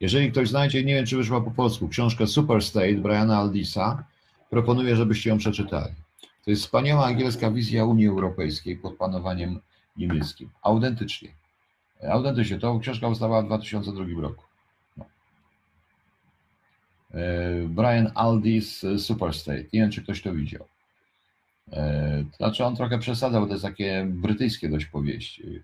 Jeżeli ktoś znajdzie, nie wiem czy wyszła po polsku, książkę Super State Briana Aldisa, proponuję, żebyście ją przeczytali. To jest wspaniała angielska wizja Unii Europejskiej pod panowaniem niemieckim. Autentycznie. Autentycznie. To książka powstała w 2002 roku. No. E, Brian Aldis Super State. Nie wiem, czy ktoś to widział. E, znaczy on trochę przesadzał, jest takie brytyjskie dość powieści.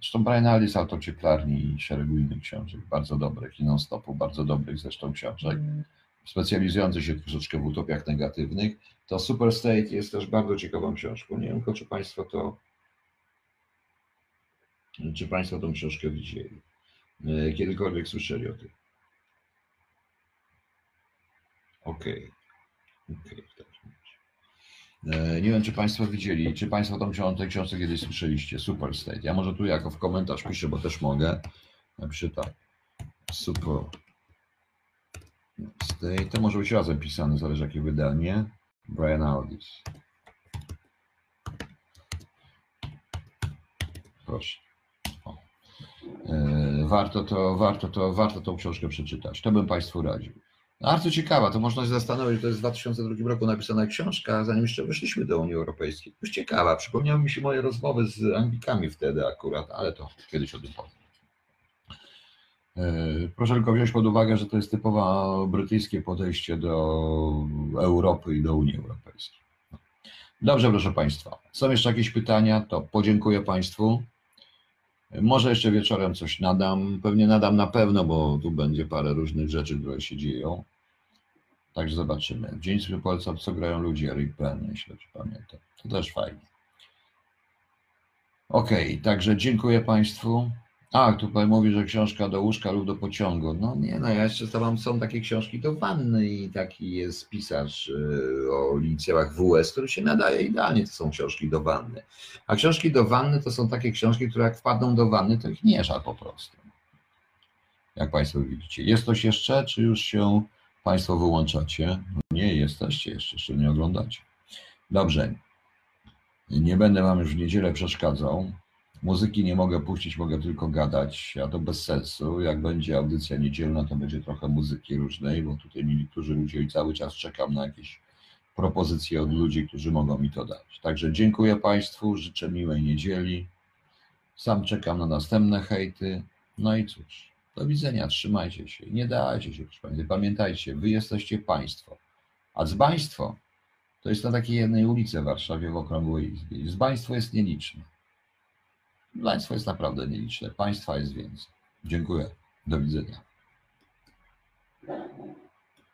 Zresztą Brian Alice, autor Cieplarni i szeregu innych książek, bardzo dobrych i non-stopu, bardzo dobrych zresztą książek, mm. specjalizujący się troszeczkę w utopiach negatywnych, to Super State jest też bardzo ciekawą książką. Nie wiem, czy Państwo to, czy Państwo tą książkę widzieli, e, kiedykolwiek słyszeli o tym. Okej, okay. okej, okay, nie wiem, czy Państwo widzieli, czy Państwo tą książkę, książkę kiedyś słyszeliście, Super State. Ja może tu jako w komentarz piszę, bo też mogę. Napiszę tak, Super State. To może być razem pisane, zależy jakie wydanie. Brian Aldis. Proszę. E, warto to, warto to, warto tą książkę przeczytać. To bym Państwu radził. Bardzo ciekawa, to można się zastanowić, to jest w 2002 roku napisana książka, zanim jeszcze weszliśmy do Unii Europejskiej. Dość ciekawa, przypomniały mi się moje rozmowy z Anglikami wtedy akurat, ale to kiedyś o tym powiem. E, Proszę tylko wziąć pod uwagę, że to jest typowo brytyjskie podejście do Europy i do Unii Europejskiej. Dobrze, proszę Państwa. Są jeszcze jakieś pytania? To podziękuję Państwu. Może jeszcze wieczorem coś nadam. Pewnie nadam na pewno, bo tu będzie parę różnych rzeczy, które się dzieją. Także zobaczymy. Dzień sobie polecam, co grają ludzie, Eric Penn, jeśli pamiętam. To też fajnie. Okej, także dziękuję Państwu. A, tutaj mówi, że książka do łóżka lub do pociągu. No nie, no ja jeszcze tam są takie książki do wanny i taki jest pisarz y, o inicjałach WS, który się nadaje idealnie, to są książki do wanny. A książki do wanny to są takie książki, które jak wpadną do wanny, to ich nie po prostu. Jak Państwo widzicie. Jest coś jeszcze, czy już się Państwo wyłączacie? No nie jesteście jeszcze, jeszcze nie oglądacie. Dobrze. Nie będę Wam już w niedzielę przeszkadzał. Muzyki nie mogę puścić, mogę tylko gadać, a to bez sensu. Jak będzie audycja niedzielna, to będzie trochę muzyki różnej, bo tutaj mi niektórzy ludzie i cały czas czekam na jakieś propozycje od ludzi, którzy mogą mi to dać. Także dziękuję Państwu, życzę miłej niedzieli. Sam czekam na następne hejty. No i cóż, do widzenia, trzymajcie się. Nie dajcie się, proszę Państwa. Pamiętajcie, Wy jesteście państwo, a dzbaństwo to jest na takiej jednej ulicy w Warszawie w Okrągłej Izbie. Dzbaństwo jest nieliczne. Państwo jest naprawdę nieliczne. Państwa jest więcej. Dziękuję. Do widzenia.